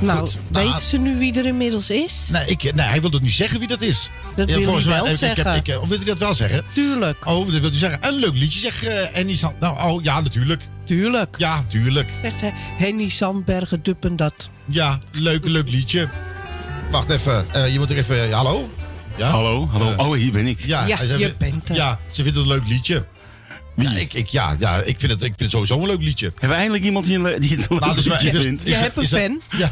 Nou, Goed, nou, weten ze nu wie er inmiddels is? Nee, ik, nee, hij wil ook niet zeggen wie dat is. Dat Ja, wil volgens hij mij- wel ik- ik heb- zeggen. ik- eh, of wil hij dat wel zeggen? Tuurlijk. Oh, dat wil hij zeggen. Een leuk liedje, zeg eh Annie Sand. Nou, oh, ja, natuurlijk. Tuurlijk. Ja, tuurlijk. Zegt hij, Henny Sandbergen duppen dat. Ja, leuk, leuk liedje. Wacht even, eh, je moet er even... hallo? Ja? Hallo, hallo. Eh, oh, hier ben ik. Ja, Ja, je bent er. Ja, ze vindt het een leuk liedje. Ja, ik, ik, ja, ja ik, vind het, ik vind het sowieso een leuk liedje. Hebben we eindelijk iemand die, een- die het een Nou, leuk dus liedje dus- vindt? Je hebt een pen. Ja,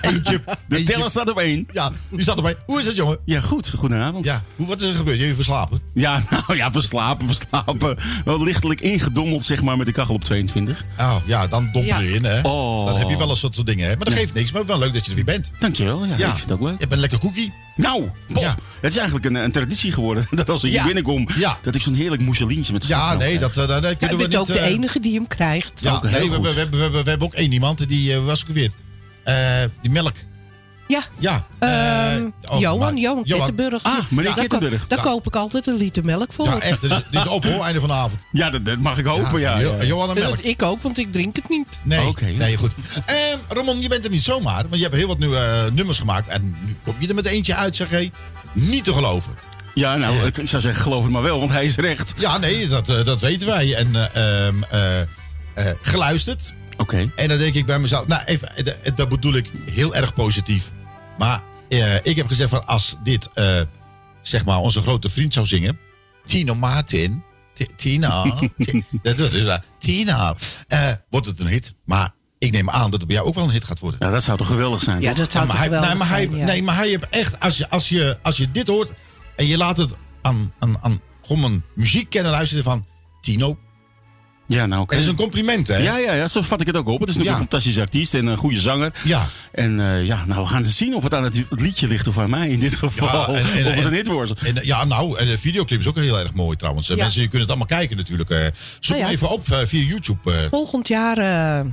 eentje. De teller staat op één. Ja, die staat erbij. Hoe is het, jongen? Ja, goed. Goedenavond. Ja, hoe, wat is er gebeurd? Jullie verslapen? Ja, nou ja, verslapen, verslapen. Wel lichtelijk ingedommeld, zeg maar, met de kachel op 22. Oh, ja, dan domper je in, hè? Oh. Dan heb je wel eens dat soort dingen, hè? Maar dat Ja. geeft niks, maar wel leuk dat je er weer bent. Dankjewel, ja, Ja. ik vind het ook leuk. Je hebt een lekker koekie. Nou, Bob, Ja. het is eigenlijk een, een traditie geworden dat als ik Ja. hier binnenkom, Ja. dat ik zo'n heerlijk mousselintje met Ja, nee, krijg. dat, eh, dat, dat kunnen we bent niet... ook de eh, enige die hem krijgt. Ja, nee, we, goed. we, we, we, we- we hebben ook één iemand, die eh, was ook weer. Eh, die melk. Ja. Ja. Ehm, eh, oh, Johan, maar- Johan Kettenburg. Ah, meneer Daar ko- Kettenburg. Daar Ja. koop ik altijd een liter melk voor. Ja, echt. Dit is, dit is op hoor, einde van de avond. Ja, dat, dat mag ik hopen, ja. Ja. Johan en melk. Ik ook, want ik drink het niet. Nee, Oké. nee, goed. Ehm Ramon, je bent er niet zomaar, want je hebt heel wat nieuwe eh, nummers gemaakt. En nu kom je er met eentje uit, zeg hé. Niet te geloven. Ja, nou, ik, ik zou zeggen, geloof het maar wel, want hij is recht. Ja, nee, dat, eh, dat weten wij. En eh, ehm, eh, eh, geluisterd. Oké. En dan denk ik bij mezelf, nou even, dat bedoel ik heel erg positief. Maar eh, ik heb gezegd van als dit, eh, zeg maar, onze grote vriend zou zingen. Tino Martin. Ti- Tina. Tina. eh, wordt het een hit. Maar ik neem aan dat het bij jou ook wel een hit gaat worden. Ja, dat zou toch geweldig zijn, Ja, toch? dat zou maar toch hij, wel nee, maar hij, zijn, ja. nee, maar hij heeft echt, als je, als je, als je dit hoort en je laat het aan, aan, aan gewoon een muziekkenner luisteren van Tino. Ja, nou, oké. Het is een compliment, hè? Ja, ja, ja, zo vat ik het ook op. Het is natuurlijk Ja. een fantastische artiest en een goede zanger. Ja. En eh, ja, nou, we gaan eens zien of het aan het liedje ligt of aan mij in dit geval. en- en- of het en- een hit wordt. En, ja, nou, en de videoclip is ook heel erg mooi trouwens. Eh, Ja. Mensen, je kunt het allemaal kijken natuurlijk. eh. zoek Nou ja. hem even op via YouTube. eh. Volgend jaar, eh,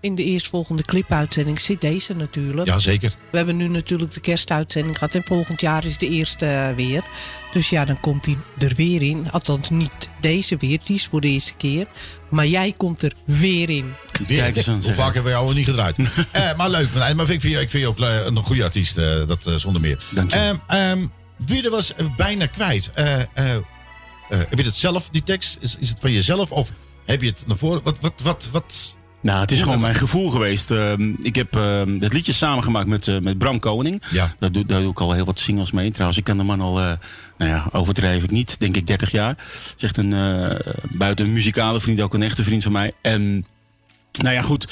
in de eerstvolgende clipuitzending, zit deze natuurlijk. ja, zeker. We hebben nu natuurlijk de kerstuitzending gehad. En volgend jaar is de eerste eh, weer. Dus ja, dan komt hij er weer in. Althans, niet deze weer. Die is voor de eerste keer. Maar jij komt er weer in. Weer. Kijk eens aan, Hoe vaak hebben we jou al niet gedraaid? Eh, maar leuk. Maar, maar ik, vind, je- ik vind je ook eh, een goede artiest. eh, dat eh, zonder meer. Dank je. Ehm, ehm, wie was bijna kwijt. Eh, eh, eh, heb je het zelf, die tekst? Is, is het van jezelf? Of heb je het naar voren? Wat, wat, wat, wat? Nou, het is gewoon mijn gevoel geweest. Ehm, ik heb ehm, het liedje samengemaakt met, eh, met Bram Koning. Ja. Daar doe, daar doe ik al heel wat singles mee. Trouwens, ik ken de man al, eh, nou ja, overdrijf ik niet, denk ik 30 jaar. Het is echt een, eh, buiten een muzikale vriend, ook een echte vriend van mij. En nou ja, goed.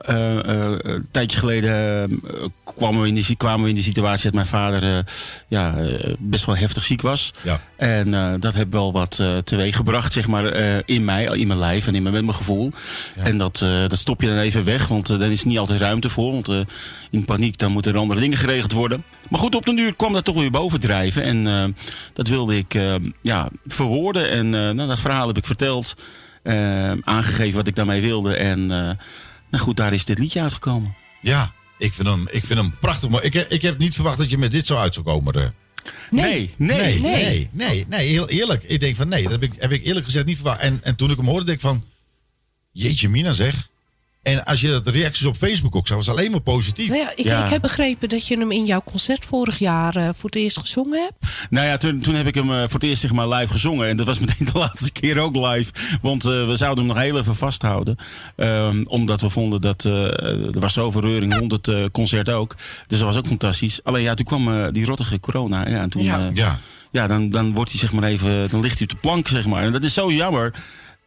eh, eh, een tijdje geleden eh, kwamen, we in die, kwamen we in situatie dat mijn vader ja, best wel heftig ziek was. Ja. En dat heeft wel wat teweeg gebracht, zeg maar, in mij, in mijn lijf en in mijn, met mijn gevoel. En dat, dat stop je dan even weg, want dan is niet altijd ruimte voor. Want in paniek dan moeten er andere dingen geregeld worden. Maar goed, op den duur kwam dat toch weer bovendrijven. En dat wilde ik ja, verwoorden. En nou, dat verhaal heb ik verteld. Eh, aangegeven wat ik daarmee wilde. En eh, nou goed, daar is dit liedje uitgekomen. Ja, ik vind hem, ik vind hem prachtig mooi. Ik, heb- ik heb niet verwacht dat je met dit zo uit zou komen. eh. Nee, nee, nee, nee, nee, heel eerlijk. Ik denk van nee, dat heb ik, heb ik eerlijk gezegd niet verwacht. En, en toen ik hem hoorde, denk ik van, jeetje mina zeg. En als je de reacties op Facebook ook zag, was het alleen maar positief. Nou ja, ik, ik heb begrepen dat je hem in jouw concert vorig jaar eh, voor het eerst gezongen hebt. Nou ja, toen, toen heb ik hem eh, voor het eerst zeg maar, live gezongen. En dat was meteen de laatste keer ook live. Want eh, we zouden hem nog heel even vasthouden. Ehm, omdat we vonden dat eh, er was zoveel reuring rond het concert ook. Dus dat was ook fantastisch. Alleen ja, toen kwam die rottige corona. Ja, en toen, Ja. Ja. ja dan, dan wordt hij zeg maar even, dan ligt hij op de plank zeg maar. En dat is zo jammer.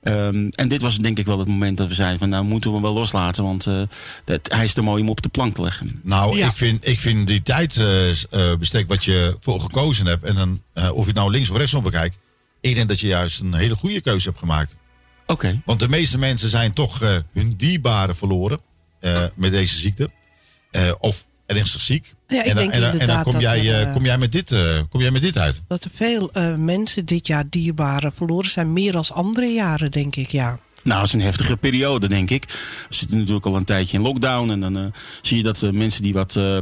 Ehm, en dit was denk ik wel het moment dat we zeiden van nou moeten we hem wel loslaten. Want eh, dat, hij is te mooi om op de plank te leggen. Nou, ik, vind, ik vind die tijdbestek wat je voor gekozen hebt, en dan eh, of je het nou links of rechts op bekijkt, ik denk dat je juist een hele goede keuze hebt gemaakt. Oké. Want de meeste mensen zijn toch eh, hun dierbaren verloren eh, met deze ziekte. Eh, of ernstig ziek. Ja, ik en, dan- denk en, en dan inderdaad kom dat jij, er, eh, eh, kom, jij met dit, eh, kom jij met dit uit. Dat er veel mensen dit jaar dierbaren verloren zijn. Meer dan andere jaren, denk ik, ja. Nou, dat is een heftige periode, denk ik. We zitten natuurlijk al een tijdje in lockdown. En dan eh, zie je dat eh, mensen die wat, eh,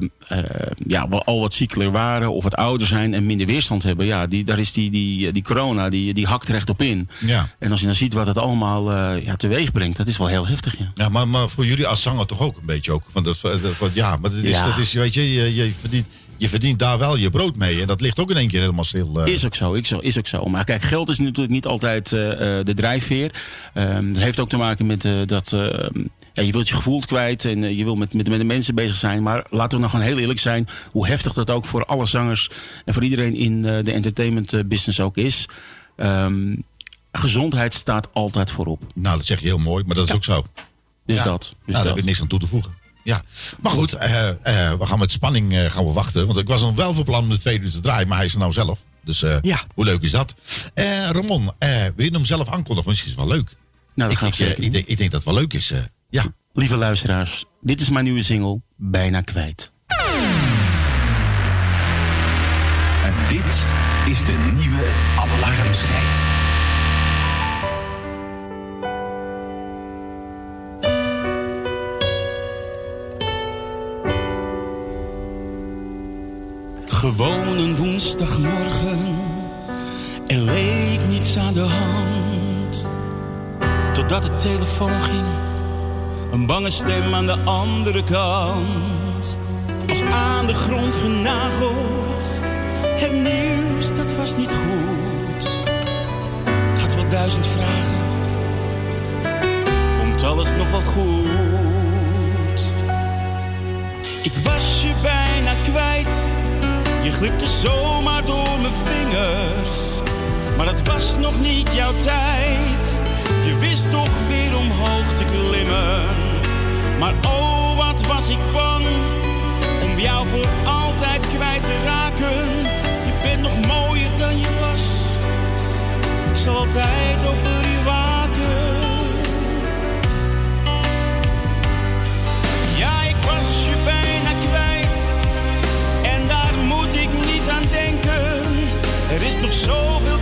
ja, wel al wat ziekeler waren... of wat ouder zijn en minder weerstand hebben... ja, die, daar is die, die, die corona, die, die hakt recht op in. Ja. En als je dan ziet wat het allemaal ja, teweeg brengt... dat is wel heel heftig, ja. Ja, maar, maar voor jullie als zanger toch ook een beetje ook. Want dat, dat, ja, maar dat is, Ja. dat is weet je, je, je, verdient, je verdient daar wel je brood mee. En dat ligt ook in één keer helemaal stil. eh. Is ook zo, is ook, is ook zo. Maar kijk, geld is natuurlijk niet altijd eh, eh, de drijfveer. Ehm, dat heeft ook te maken met dat ja, je wilt je gevoel kwijt en je wil met, met, met de mensen bezig zijn. Maar laten we nou gewoon heel eerlijk zijn, hoe heftig dat ook voor alle zangers en voor iedereen in de entertainment business ook is. Ehm, gezondheid staat altijd voorop. Nou, dat zeg je heel mooi, maar dat is ook zo. Dus Ja. dat. Dus nou, daar dat. heb ik niks aan toe te voegen. Ja, maar goed, eh, eh, we gaan met spanning eh, gaan we wachten. Want ik was nog wel van plan om de tweede uur te draaien, maar hij is er nou zelf. Dus eh, hoe leuk is dat? Eh, Ramon, eh, wil je hem zelf aankondigen? Misschien is het wel leuk. Nou, dat ik, denk, ik denk dat het wel leuk is. eh, ja. Lieve luisteraars, dit is mijn nieuwe single, Bijna Kwijt. En dit is de nieuwe alarmschijf. Gewoon een woensdagmorgen, er leek niets aan de hand. Totdat de telefoon ging, een bange stem aan de andere kant. Als aan de grond genageld, het nieuws dat was niet goed. Ik had wel duizend vragen, komt alles nog wel goed? Ik was je kwijt. Je glipte zomaar door mijn vingers. Maar het was nog niet jouw tijd. Je wist toch weer omhoog te klimmen. Maar oh, wat was ik bang om jou voor altijd kwijt te raken. Je bent nog mooier dan je was. Ik zal altijd over Er is nog zoveel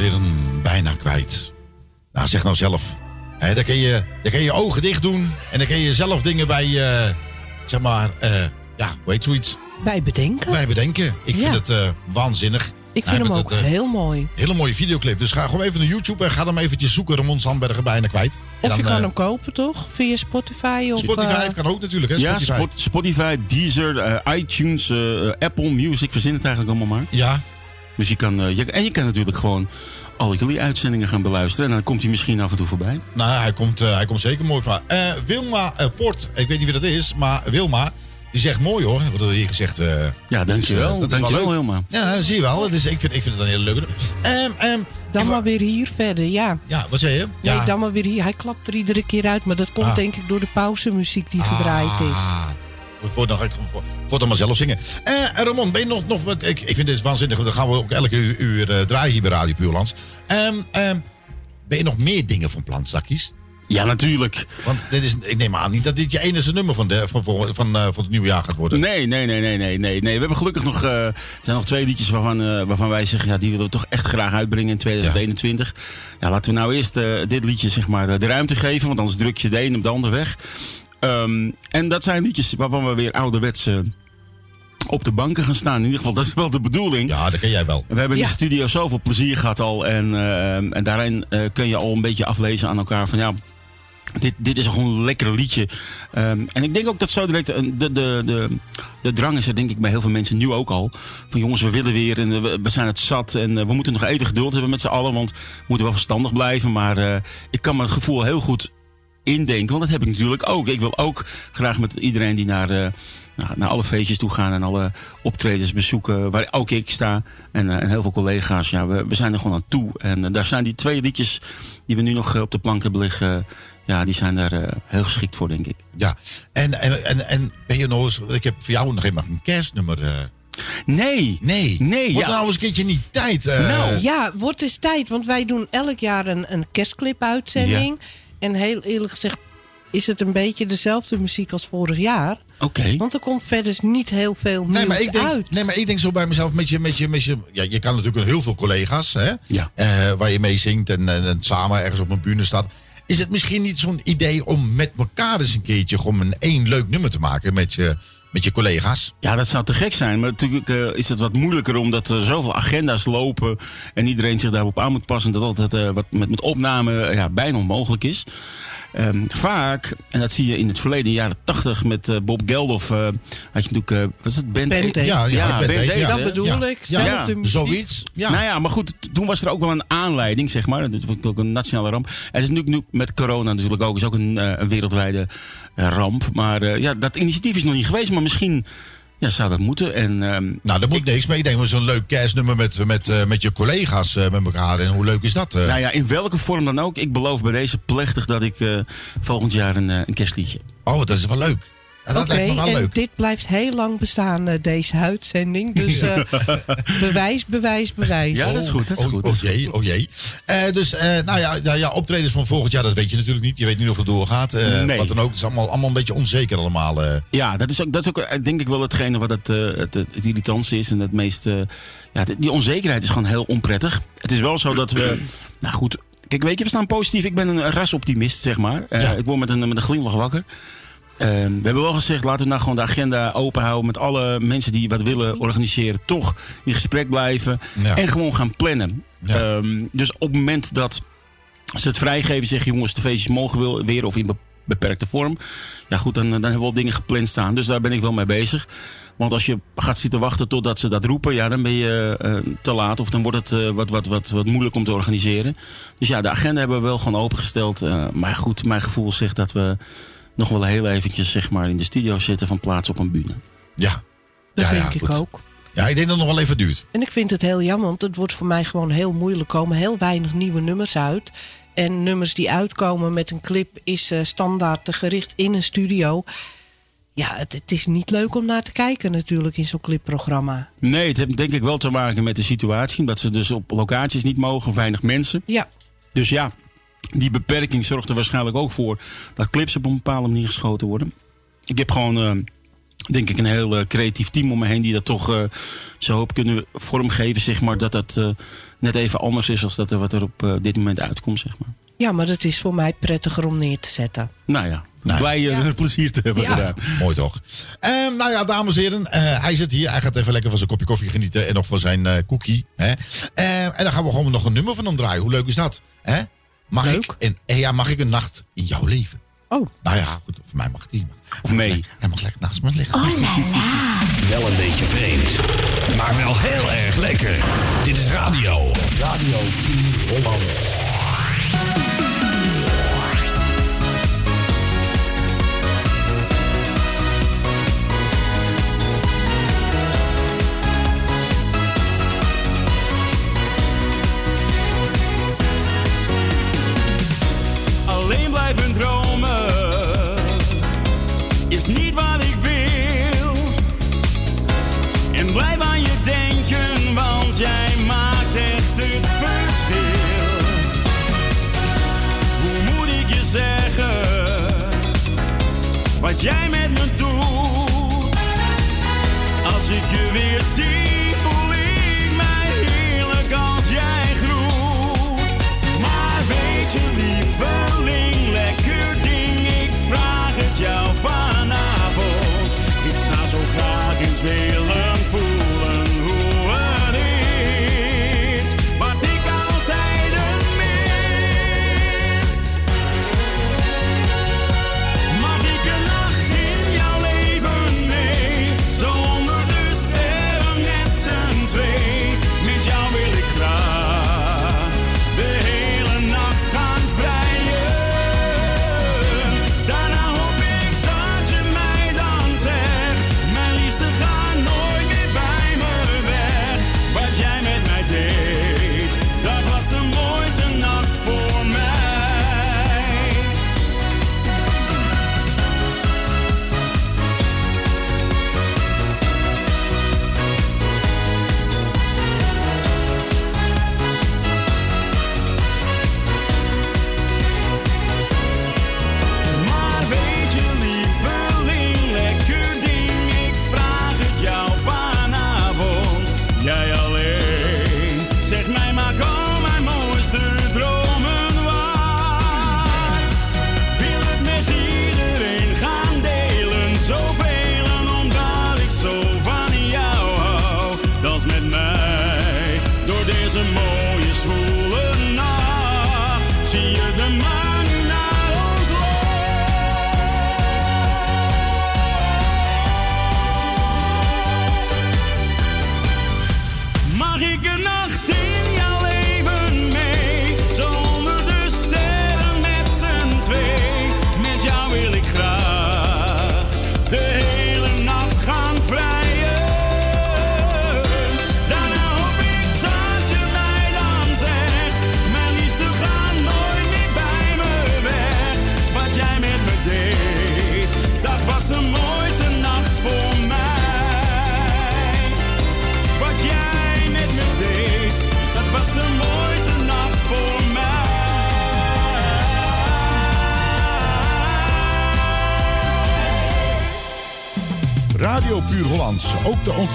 heren, bijna kwijt. Nou, zeg nou zelf. Hè, dan, kun je, dan kun je ogen dicht doen en dan kun je zelf dingen bij, eh, zeg maar, eh, ja, hoe heet zoiets? Bij bedenken. Bij bedenken. Ik Ja. vind het eh, waanzinnig. Ik vind hem ook het, heel mooi. Hele mooie videoclip. Dus ga gewoon even naar YouTube en ga hem eventjes zoeken. Ramon Zandbergen bijna kwijt. En Of je dan, kan eh, hem kopen, toch? Via Spotify of... Spotify kan ook natuurlijk, hè? Ja, Spotify. Spot- Spotify, Deezer, eh, iTunes, eh, Apple Music, verzin het eigenlijk allemaal maar. Ja. Dus je kan, eh, je, en je kan natuurlijk gewoon al jullie uitzendingen gaan beluisteren. En dan komt hij misschien af en toe voorbij. Nou, hij komt, eh, hij komt zeker mooi van. Eh, Wilma Port, ik weet niet wie dat is, maar Wilma, die zegt mooi hoor. Wat er hier gezegd. eh, Ja, dankjewel. dus, eh, dat is wel dankjewel. Wilma. Ja, zie je wel. Dat is, ik, vind, ik vind het een hele leuke. Ehm, ehm, Dan maar weer hier verder, ja. Ja, wat zei je? Nee, ja. dan maar weer hier. Hij klapt er iedere keer uit, maar dat komt Ah. denk ik door de pauzemuziek die gedraaid is. Voor, voor dan maar zelf zingen. Eh Ramon, ben je nog, nog wat? Ik, ik vind dit waanzinnig, want dan gaan we ook elke uur, uur eh, draaien hier bij Radio Puurlands. Ehm, ehm, ben je nog meer dingen van plan, Zakkies? Ja, natuurlijk. Want dit is, ik neem aan niet dat dit je enige nummer van, de, van, van, van, eh, van het nieuwe jaar gaat worden. Nee, nee, nee, nee, nee, nee, nee. We hebben gelukkig nog, er zijn nog twee liedjes waarvan, waarvan wij zeggen, ja, die willen we toch echt graag uitbrengen in 2021. Ja, laten we nou eerst dit liedje zeg maar de, de ruimte geven, want anders druk je de een op de ander weg. Ehm, en dat zijn liedjes waarvan we weer ouderwets eh, op de banken gaan staan. In ieder geval, dat is wel de bedoeling. Ja, dat ken jij wel. We hebben in Ja. de studio zoveel plezier gehad al. En, eh, en daarin eh, kun je al een beetje aflezen aan elkaar van ja. Dit, dit is gewoon een lekker liedje. Ehm, en ik denk ook dat zo direct een- de, de, de, de drang is er denk ik bij heel veel mensen nu ook al. Van jongens, we willen weer en we, we zijn het zat. En eh, we moeten nog even geduld hebben met z'n allen. Want we moeten wel verstandig blijven. Maar eh, ik kan me het gevoel heel goed indenken. Want dat heb ik natuurlijk ook. Ik wil ook graag met iedereen die naar, eh, naar, alle feestjes toe gaan. En alle optredens bezoeken. Waar ook ik sta. En, eh, en heel veel collega's. Ja, we, we zijn er gewoon aan toe. En eh, daar zijn die twee liedjes die we nu nog op de plank hebben liggen. ja, die zijn daar eh, heel geschikt voor, denk ik. Ja, en, en, en, en ben je nog eens... Ik heb voor jou nog helemaal een kerstnummer. eh. Nee. Nee. Nee, Wordt ja. nou eens een keertje niet tijd. Nou. Ja, wordt eens tijd, want wij doen elk jaar een, een kerstclip-uitzending. En heel eerlijk gezegd is het een beetje dezelfde muziek als vorig jaar. Oké. Want er komt verder niet heel veel Nee nieuws maar, ik denk, uit. nee, maar ik denk zo bij mezelf met je, met je, met je ja, je kan natuurlijk heel veel collega's, hè, Ja. eh, waar je mee zingt en, en, en samen ergens op een bühne staat. Is het misschien niet zo'n idee om met elkaar eens een keertje gewoon een één leuk nummer te maken met je, met je collega's? Ja, dat zou te gek zijn. Maar natuurlijk eh, is het wat moeilijker omdat er zoveel agenda's lopen. En iedereen zich daarop aan moet passen. Dat altijd eh, wat met, met opname eh, ja, bijna onmogelijk is. Ehm, vaak, en dat zie je in het verleden, jaren tachtig met Bob Geldof. eh, had je natuurlijk, eh, wat is het? Band. Ja, ja, Band Band Aid, Aid, ja. dat bedoel Ja. ik. Ja. Zoiets. Ja. Nou ja, maar goed, toen was er ook wel een aanleiding, zeg maar. Dat was ook een nationale ramp. Het is nu, nu met corona natuurlijk ook, is ook een, een wereldwijde ramp. Maar eh, ja, dat initiatief is nog niet geweest, maar misschien ja, zou dat moeten. En, ehm, Nou, dat moet niks, maar ik denk wel zo'n leuk kerstnummer met, met, eh, met je collega's eh, met elkaar. En hoe leuk is dat? nou ja, in welke vorm dan ook. Ik beloof bij deze plechtig dat ik volgend jaar een, een kerstliedje. Oh, dat is wel leuk. Oké, en leuk. dit blijft heel lang bestaan, eh, deze uitzending. Dus eh, bewijs, bewijs, bewijs. Ja, dat is goed, dat is oh, goed. Oh jee, oh jee. Eh, dus, eh, nou ja, ja, ja, optredens van volgend jaar, dat weet je natuurlijk niet. Je weet niet of het doorgaat. eh, Nee. Wat dan ook. Het is allemaal, allemaal een beetje onzeker allemaal. eh. Ja, dat is ook, dat is ook denk ik wel hetgene wat het, eh, het, het, irritantste is. En het meest, eh, ja, die- onzekerheid is gewoon heel onprettig. Het is wel zo dat we, nou goed, kijk weet je, we staan positief. Ik ben een rasoptimist, zeg maar. Eh, Ja. Ik word met een, met een glimlach wakker. Eh, we hebben wel gezegd, laten we nou gewoon de agenda open houden met alle mensen die wat willen organiseren. Toch in gesprek blijven Ja. en gewoon gaan plannen. Ja. Ehm, dus op het moment dat ze het vrijgeven, zeggen jongens, de feestjes mogen weer of in be- beperkte vorm. Ja goed, dan, dan hebben we al dingen gepland staan. Dus daar ben ik wel mee bezig. Want als je gaat zitten wachten totdat ze dat roepen, ja, dan ben je eh, te laat. Of dan wordt het eh, wat, wat, wat, wat moeilijk om te organiseren. Dus ja, de agenda hebben we wel gewoon opengesteld. Eh, maar goed, mijn gevoel zegt dat we nog wel heel eventjes zeg maar, in de studio zitten van plaats op een bühne. ja. Dat Ja, ja, denk ik goed. ook. Ja, ik denk dat het nog wel even duurt. En ik vind het heel jammer, want het wordt voor mij gewoon heel moeilijk. Er komen heel weinig nieuwe nummers uit. En nummers die uitkomen met een clip is eh, standaard gericht in een studio. Ja, het, het is niet leuk om naar te kijken natuurlijk in zo'n clipprogramma. Nee, het heeft denk ik wel te maken met de situatie. Dat ze dus op locaties niet mogen, weinig mensen. Ja. Dus ja, die beperking zorgt er waarschijnlijk ook voor dat clips op een bepaalde manier geschoten worden. Ik heb gewoon, eh, denk ik, een heel eh, creatief team om me heen die dat toch eh, zo hoop kunnen vormgeven, zeg maar. Dat dat net even anders is als dat er wat er op dit moment uitkomt, zeg maar. Ja, maar dat is voor mij prettiger om neer te zetten. Nou ja, blij eh, plezier te hebben Ja. gedaan. Mooi toch? Ehm, nou ja, dames en heren. eh, hij zit hier. Hij gaat even lekker van zijn kopje koffie genieten. En nog van zijn eh cookie. Hè? Ehm, en dan gaan we gewoon nog een nummer van hem draaien. Hoe leuk is dat? Hè? Mag ik? En, en ja, mag ik een nacht in jouw leven? Oh. Nou ja, goed. Voor mij mag die. Of mee. Hij mag lekker naast me liggen. Wel een beetje vreemd, maar wel heel erg lekker. Dit is radio. Radio Puur Holland.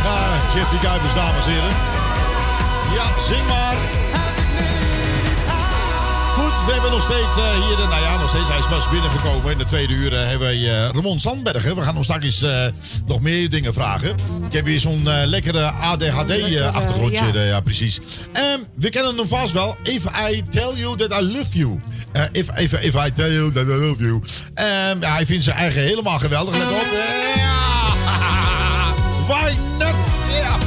Ik nu niet ga, Jeffrey Kuipers, dames en heren. Ja, zing maar. Goed, we hebben nog steeds eh, hier, de, nou ja, nog steeds, hij is pas binnengekomen. In de tweede uur eh, hebben wij eh, Ramon Sandbergen. We gaan nog straks eh, nog meer dingen vragen. Ik heb weer zo'n lekkere ADHD-achtergrondje. ja. ja. precies. Ehm, we kennen hem vast wel. If I tell you that I love you. If, if, if I tell you that I love you. Ehm, ja, hij vindt zijn eigen helemaal geweldig. Let op. Ja. Why not? Ja.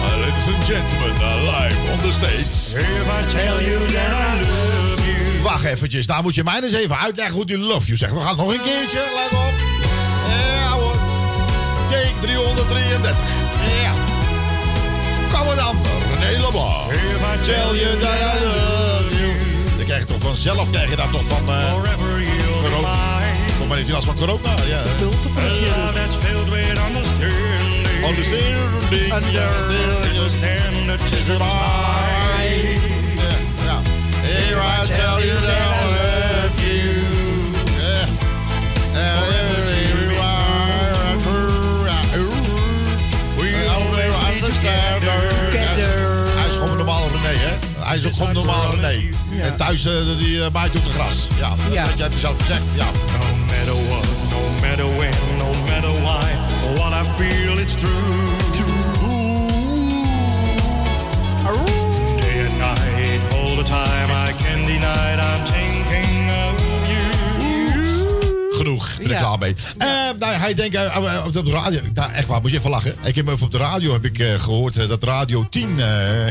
Uh, ladies and gentlemen, uh, live on the stage. If I tell you that I love you. Wacht eventjes, nou moet je mij eens even uitleggen hoe die love you zegt. We gaan nog een keertje, let op. Ja hoor. Take 333. Ja. Kom maar dan, René Leblanc. If I Tell you that I love you. Dan krijg je toch vanzelf, krijg je dat toch van... eh corona. Volgens mij heeft hij last van corona, ja. A love that's filled with understanding. Understanding. Understand that is. Ja, ja. Here I tell you that I love you. Yeah. Forever you are true. We always understand Hij is gewoon normaal René, hè? Hij is ook gewoon normaal René. En thuis, uh, die uh, maait op de gras. Ja, dat Ja. heb jij zelf gezegd. Ja. No matter what, no matter when, no matter why, what I feel it's true. Day and night, all the time, Genoeg, ben ik klaar mee. Eh, nou, hij denkt eh, eh, op de radio. Nou, echt waar, moet je even lachen. Ik heb even op de radio heb ik, eh, gehoord eh, dat Radio 10 eh,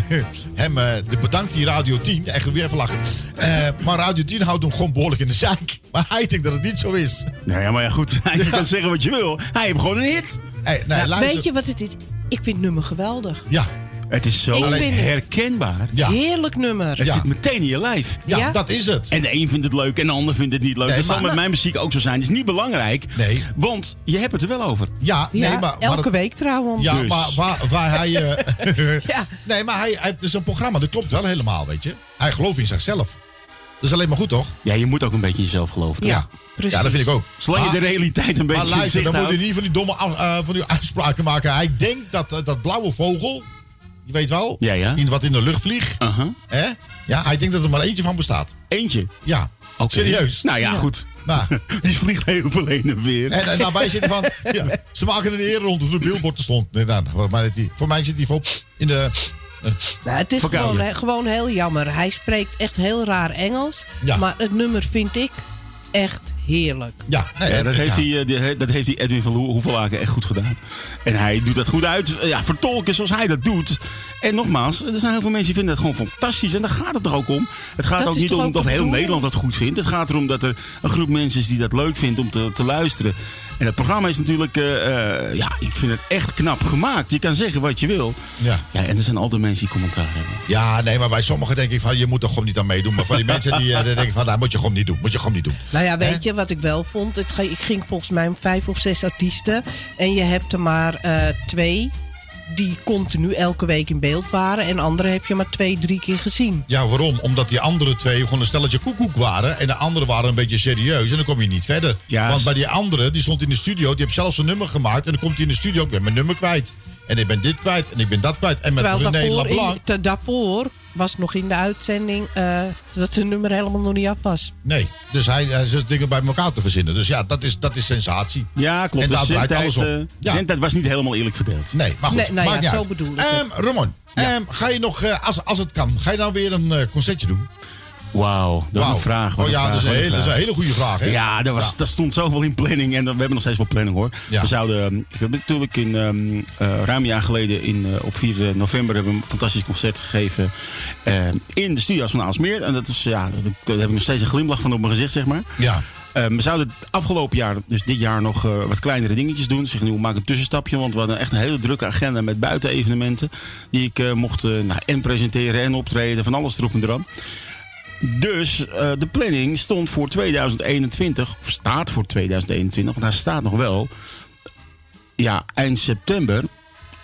hem de bedankt die Radio 10. Echt weer even lachen. Eh, maar Radio 10 houdt hem gewoon behoorlijk in de zijk. Maar hij denkt dat het niet zo is. Nou ja, maar ja, goed. Je kan zeggen wat je wil. Hij heeft gewoon een hit. Hey, nee, Nou, luister. weet je wat het is? Ik vind het nummer geweldig. Ja. Het is zo het- herkenbaar. Heerlijk nummer. Het zit meteen in je lijf. Ja, Ja. dat is het. En de een vindt het leuk en de ander vindt het niet leuk. Nee, dat zal met mijn muziek ook zo zijn. Het is niet belangrijk. Nee. Want je hebt het er wel over. Ja, nee, Ja, maar, maar elke het- week trouwens. Ja, Dus. maar waar, waar hij... eh, Ja. Nee, maar hij, hij heeft dus een programma, dat klopt wel helemaal, weet je. Hij gelooft in zichzelf. Dat is alleen maar goed, toch? Ja, je moet ook een beetje in jezelf geloven. Ja, precies. Ja, dat vind ik ook. Zolang je de realiteit een beetje Maar in luister, dan moet je niet van die domme af- eh, van die uitspraken maken. Hij denkt dat eh, dat blauwe vogel, je weet wel, Ja, ja. in, wat in de lucht vliegt. Uh-huh. Hè? Ja, hij denkt dat er maar eentje van bestaat. Eentje? Ja, Oké. serieus. Nou ja, goed. Nou, Die vliegt heel veel heen en weer. en, en daarbij zit hij van, ja, ze maken een eer rond of de billboard er stond. Nee, nou, voor, mij, zit die- voor mij zit hij voor in de... eh, Nou, het is gewoon, heel jammer. Hij spreekt echt heel raar Engels. Ja. Maar het nummer vind ik echt heerlijk. ja, nee, Ja, dat, heeft ja. hij, eh, die- dat heeft hij Edwin van Hoe- Hoevelaken echt goed gedaan. En hij doet dat goed uit. Ja, vertolken zoals hij dat doet. En nogmaals, er zijn heel veel mensen die vinden het gewoon fantastisch. En daar gaat het toch ook om. Het gaat Dat ook niet toch om ook de heel? Nederland dat goed vindt. Het gaat erom dat er een groep mensen is die dat leuk vindt om te, te luisteren. En het programma is natuurlijk, eh, eh, ja, ik vind het echt knap gemaakt. Je kan zeggen wat je wil. Ja. Ja, en er zijn altijd mensen die commentaar hebben. Ja, nee, maar bij sommigen denk ik van, je moet er gewoon niet aan meedoen. Maar van die mensen die die denken van, nou, moet je gewoon niet doen. Moet je gewoon niet doen. Nou ja, weet je wat ik wel vond? Het, ik ging volgens mij om vijf of zes artiesten. En je hebt er maar eh, twee die continu elke week in beeld waren. En andere heb je maar twee, drie keer gezien. Ja, waarom? Omdat die andere twee gewoon een stelletje koekoek waren. En de andere waren een beetje serieus. En dan kom je niet verder. Ja, Want bij die andere, die stond in de studio. Die heeft zelfs een nummer gemaakt. En dan komt hij in de studio. Ik ben mijn nummer kwijt. En ik ben dit kwijt. En ik ben dat kwijt. En met Terwijl René daarvoor, Leblanc. in, te- daarvoor was nog in de uitzending eh, dat zijn nummer helemaal nog niet af was. Nee. Dus hij, hij zit dingen bij elkaar te verzinnen. Dus ja, dat is, dat is sensatie. Ja, klopt. En De daar draait zendtijd, alles op. eh, Ja. zendtijd was niet helemaal eerlijk verdeeld. Nee, maar goed. Nee, nou ja, niet zo uit. bedoel ik. Ehm, Ramon, ehm, ga je nog, eh, als, als het kan, ga je nou weer een concertje doen? Wauw, dat is Wauw. een vraag. Oh ja, dat is een wat hele- dat is een hele goede vraag, hè? Ja, daar, was, Ja. daar stond zoveel in planning. En we hebben nog steeds wel planning hoor. Ja. We zouden, ehm, we hebben natuurlijk in, ehm, eh, ruim een jaar geleden in, eh, op 4 november hebben we een fantastisch concert gegeven eh, in de studio's van Aalsmeer. En dat is, ja, dat, daar heb ik nog steeds een glimlach van op mijn gezicht, zeg maar. Ja. Eh, we zouden het afgelopen jaar, dus dit jaar, nog eh, wat kleinere dingetjes doen. Zeg nu, we maken een tussenstapje, want we hadden echt een hele drukke agenda met buitenevenementen. Die ik eh, mocht eh, nou, en presenteren en optreden, van alles erop en eraan. Dus eh, de planning stond voor 2021, of staat voor 2021, want hij staat nog wel. Ja, eind september.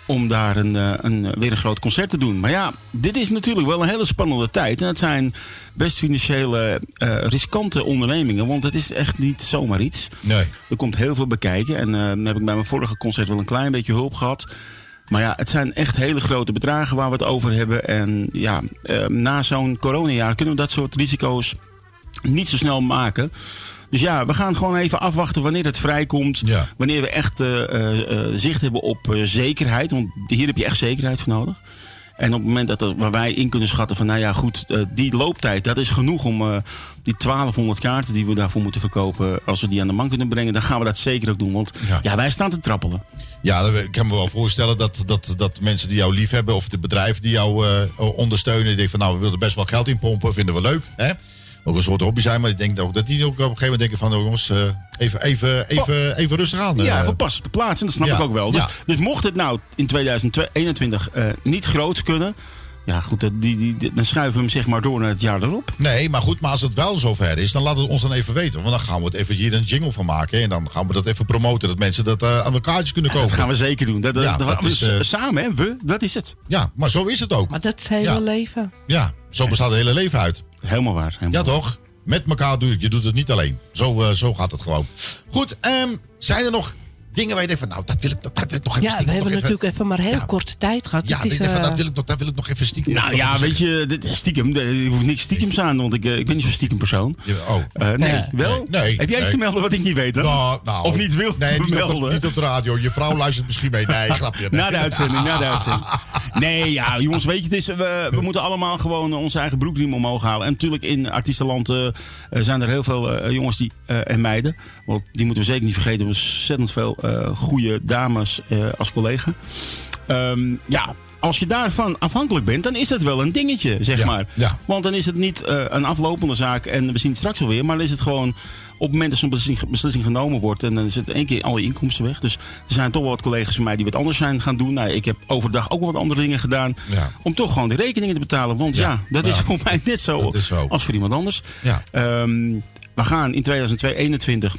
Om daar een, eh, een, weer een groot concert te doen. Maar ja, dit is natuurlijk wel een hele spannende tijd. En het zijn best financiële eh, riskante ondernemingen. Want het is echt niet zomaar iets. Nee. Er komt heel veel bekijken. En eh, dan heb ik bij mijn vorige concert wel een klein beetje hulp gehad. Maar ja, het zijn echt hele grote bedragen waar we het over hebben. En ja, eh, na zo'n coronajaar kunnen we dat soort risico's niet zo snel maken. Dus ja, we gaan gewoon even afwachten wanneer het vrijkomt. Ja. Wanneer we echt eh, eh, eh, zicht hebben op zekerheid. Want hier heb je echt zekerheid voor nodig. En op het moment dat er, waar wij in kunnen schatten van, nou ja, goed, eh, die looptijd, dat is genoeg om eh, die 1200 kaarten die we daarvoor moeten verkopen, als we die aan de man kunnen brengen, dan gaan we dat zeker ook doen. Want Ja. ja, wij staan te trappelen. Ja, ik kan me wel voorstellen dat, dat, dat mensen die jou lief hebben... of de bedrijven die jou eh, ondersteunen... die denken van nou, we willen er best wel geld in pompen, vinden we leuk. Hè? Ook een soort hobby zijn, maar ik denk ook dat die ook op een gegeven moment denken van... oh, jongens, eh, even, even, even, even rustig aan. Ja, eh. voor pas op de plaats. En dat snap ja, ik ook wel. Dus, ja. dus mocht het nou in 2021 eh, niet groot kunnen. Ja, goed, dat- die, die, die- dan schuiven we hem zeg maar door naar het jaar erop. Nee, maar goed, maar als het wel zover is, dan laat het ons dan even weten. Want dan gaan we het even hier een jingle van maken. En dan gaan we dat even promoten, dat mensen dat aan de kaartjes kunnen kopen. Dat gaan we zeker doen. Dat, dat, Ja, dat- dat is, we- samen, hè? We, dat is het. Ja, maar zo is het ook. Maar dat is het hele Ja. leven. Ja, zo bestaat het hele leven uit. Helemaal waar. Helemaal Ja, waar. toch? Met elkaar doe je het. Je doet het niet alleen. Zo, eh, zo gaat het gewoon. Goed, ehm, zijn er nog dingen waar je denkt van... nou, dat wil ik, dat wil ik nog even Ja, we hebben natuurlijk even maar heel Ja. korte tijd gehad. Ja, Het ik is, denk van, eh, dat, wil ik nog, dat wil ik nog even stiekem Nou ja, even weet je, dit, stiekem, er hoeft niks stiekems aan, want ik, eh, ik ben niet zo'n stiekem persoon. oh. Eh, nee, Nee, wel? nee, Heb jij iets nee. te melden wat ik niet weet? Nou, nou, of niet wil Nee, niet op, de, melden? niet op de radio. Je vrouw luistert misschien mee. Nee, grapje. Na de uitzending, na de uitzending. Nee, ja, jongens, weet je, het is, we, we moeten allemaal gewoon onze eigen broekriem omhoog halen. En natuurlijk in artiestenland zijn er heel veel jongens die, eh, en meiden. Want die moeten we zeker niet vergeten. We hebben ontzettend veel eh goede dames eh, als collega. Ehm, ja, als je daarvan afhankelijk bent, dan is dat wel een dingetje, zeg Ja, maar. ja. Want dan is het niet eh, een aflopende zaak en we zien het straks alweer. Maar dan is het gewoon op het moment dat zo'n beslissing, beslissing genomen wordt. En dan is het één keer alle inkomsten weg. Dus er zijn toch wel wat collega's van mij die wat anders zijn gaan doen. Nou, ik heb overdag ook wat andere dingen gedaan. Ja. Om toch gewoon de rekeningen te betalen. Want ja, dat is voor mij net zo, als voor iemand anders. Ja. Ehm, we gaan in 2021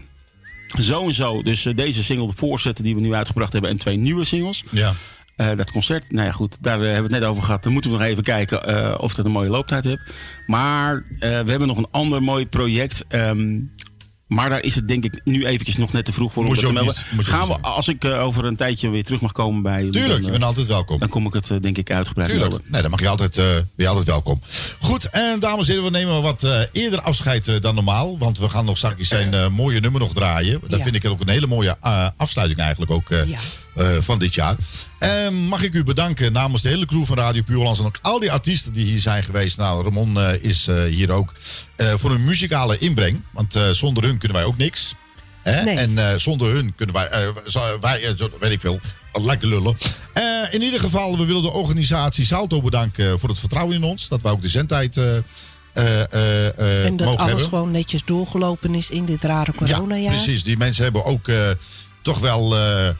zo en zo dus eh, deze single voorzetten die we nu uitgebracht hebben. En twee nieuwe singles. Ja. Eh, dat concert, nou ja goed, daar eh, hebben we het net over gehad. Dan moeten we nog even kijken of dat een mooie looptijd heeft. Maar we hebben nog een ander mooi project. ehm, maar daar is het denk ik nu eventjes nog net te vroeg voor om te melden. niet- Gaan we, als ik eh, over een tijdje weer terug mag komen bij jullie, Tuurlijk, dan, je eh, bent altijd welkom. Dan kom ik het eh, denk ik uitgebreid Tuurlijk. melden. Nee, dan mag je altijd, eh, ben je altijd welkom. Goed, en dames en heren, we nemen wat eh, eerder afscheid eh, dan normaal. Want we gaan nog straks zijn eh, mooie nummer nog draaien. Dat Ja. vind ik ook een hele mooie eh, afsluiting eigenlijk ook eh, Ja. Eh, van dit jaar. En mag ik u bedanken namens de hele crew van Radio Puur Hollands en ook al die artiesten die hier zijn geweest. Nou, Ramon eh, is eh, hier ook voor hun muzikale inbreng. Want zonder hun kunnen wij ook niks. Nee. En zonder hun kunnen wij, wij weet ik veel, lekker lullen. In ieder geval, we willen de organisatie Salto bedanken voor het vertrouwen in ons. Dat we ook de zendtijd eh, eh, en dat mogen alles hebben. gewoon netjes doorgelopen is in dit rare coronajaar. Precies, die mensen hebben ook toch wel. eh, eh,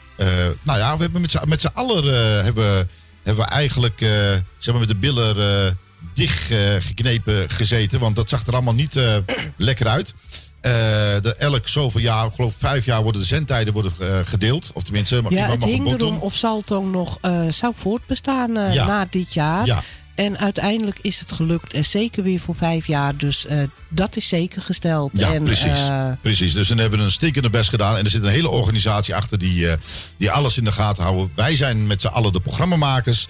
nou ja, we hebben met z'n- met z'n allen eh, hebben, hebben we eigenlijk zeg maar met de billen eh, dicht geknepen gezeten. Want dat zag er allemaal niet lekker uit. De, elk zoveel jaar, ik geloof vijf jaar, worden de zendtijden worden, gedeeld. Of tenminste, maar Ja, het mag hing erom of Salto nog zou voortbestaan Ja. na dit jaar. Ja. En uiteindelijk is het gelukt. En zeker weer voor vijf jaar. Dus eh, dat is zeker gesteld. Ja, en, precies. eh, precies. Dus ze hebben een stinkende best gedaan. En er zit een hele organisatie achter die, eh, die alles in de gaten houden. Wij zijn met z'n allen de programmamakers.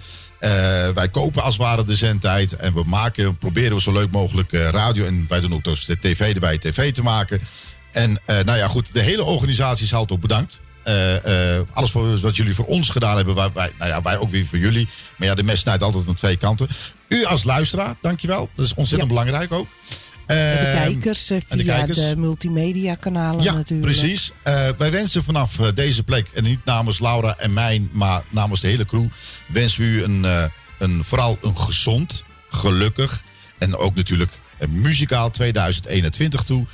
Wij kopen als het ware de zendtijd. En we maken, proberen we zo leuk mogelijk radio. En wij doen ook dus de tv erbij tv te maken. En nou ja, goed. De hele organisatie is altijd ook bedankt. Eh, eh, alles voor, wat jullie voor ons gedaan hebben, wij, wij, nou ja, wij ook weer voor jullie. Maar ja, de mes snijdt altijd aan twee kanten. U als luisteraar, dankjewel. Dat is ontzettend belangrijk ook. en de Ehm, kijkers eh, en de via kijkers. de multimedia kanalen Ja, natuurlijk. precies. Eh, wij wensen vanaf eh, deze plek, en niet namens Laura en mij, maar namens de hele crew, wensen we u een, eh, een, vooral een gezond, gelukkig en ook natuurlijk een muzikaal 2021 toe.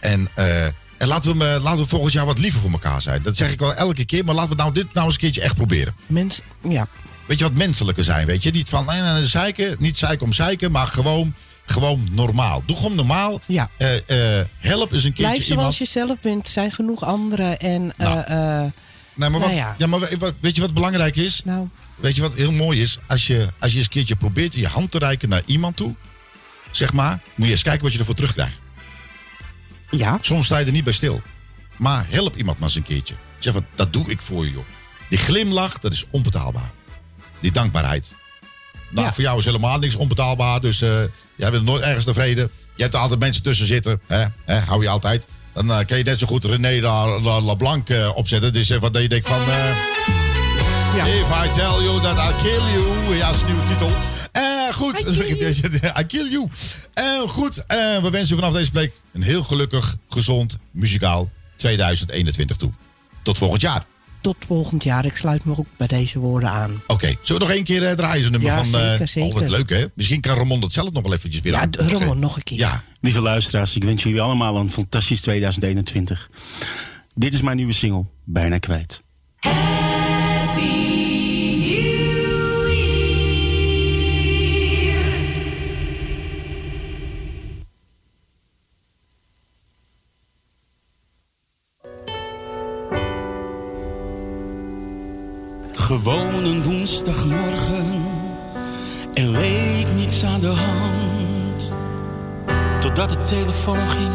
En, eh, en laten, we, eh, laten we volgend jaar wat liever voor elkaar zijn. Dat zeg ik wel elke keer, maar laten we nou dit nou eens een keertje echt proberen. Mens, ja. Weet je wat menselijker zijn, weet je? Niet van nee, nee, zeiken, niet zeiken om zeiken, maar gewoon, gewoon normaal. Doe gewoon normaal. Ja. Eh, eh, help eens een keertje Blijf iemand. zoals je zelf bent. Zijn genoeg anderen. En, Nou. Nee, maar, wat, Nou ja. ja. maar weet je wat belangrijk is? Nou. Weet je wat heel mooi is? Als je, als je eens een keertje probeert je hand te reiken naar iemand toe, zeg maar, moet je eens kijken wat je ervoor terugkrijgt. Ja. Soms sta je er niet bij stil. Maar help iemand maar eens een keertje. Zeg van, dat doe ik voor je, joh. Die glimlach, dat is onbetaalbaar. Die dankbaarheid. Nou, Ja. voor jou is helemaal niks onbetaalbaar. Dus eh, jij bent nooit ergens tevreden. Je hebt er altijd mensen tussen zitten. Hè? Hè? Hou je altijd. Dan eh, kan je net zo goed René La, La, eh, opzetten. Dus wat dat je denkt van... If I tell you that I'll kill you. Ja, dat is een nieuwe titel. Eh, goed. I kill you. Eh, goed. Eh, we wensen vanaf deze plek een heel gelukkig, gezond, muzikaal 2021 toe. Tot volgend jaar. tot volgend jaar. Ik sluit me ook bij deze woorden aan. Oké, zullen we nog één keer eh, draaien? Zo'n nummer Ja, van. zeker, zeker. Oh, wat leuk, hè? Misschien kan Ramon dat zelf nog wel eventjes weer Ja, aan. d- Ramon, nog een keer. Ja. Lieve luisteraars, ik wens jullie allemaal een fantastisch 2021. Dit is mijn nieuwe single, Bijna Kwijt. Gewoon een woensdagmorgen, er leek niets aan de hand. Totdat de telefoon ging,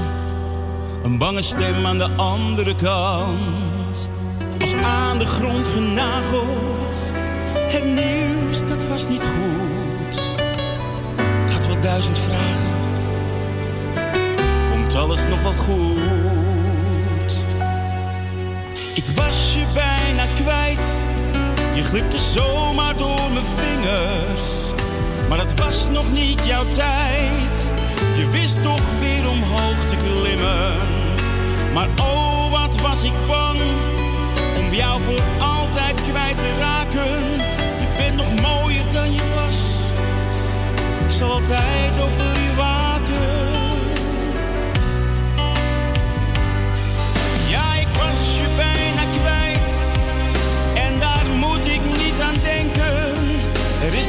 een bange stem aan de andere kant. Als aan de grond genageld, het nieuws dat was niet goed. Ik had wel duizend vragen, komt alles nog wel goed? Ik was je kwijt. Je glipte zomaar door mijn vingers. Maar het was nog niet jouw tijd. Je wist toch weer omhoog te klimmen. Maar oh, wat was ik bang om jou voor altijd kwijt te raken. Je bent nog mooier dan je was. Ik zal altijd over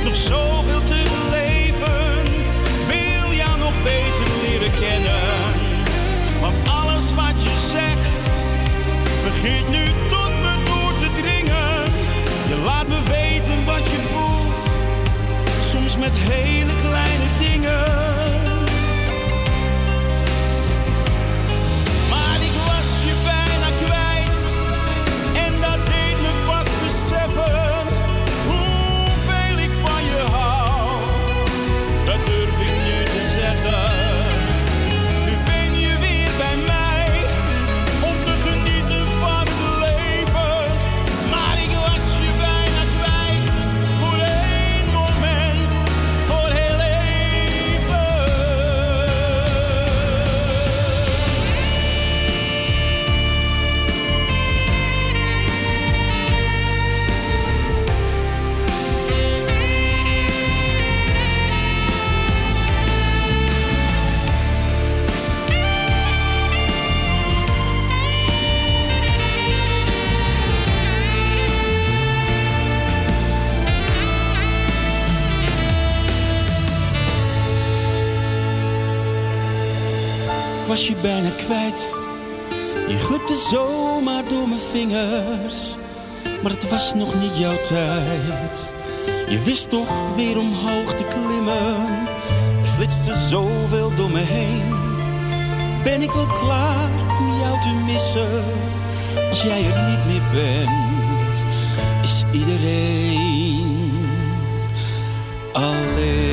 nog zoveel te beleven. Wil jou nog beter leren kennen. Want alles wat je zegt, begint nu tot maar het was nog niet jouw tijd. Je wist toch weer omhoog te klimmen, er flitste zoveel door me heen. Ben ik wel klaar om jou te missen, als jij er niet meer bent, is iedereen alleen.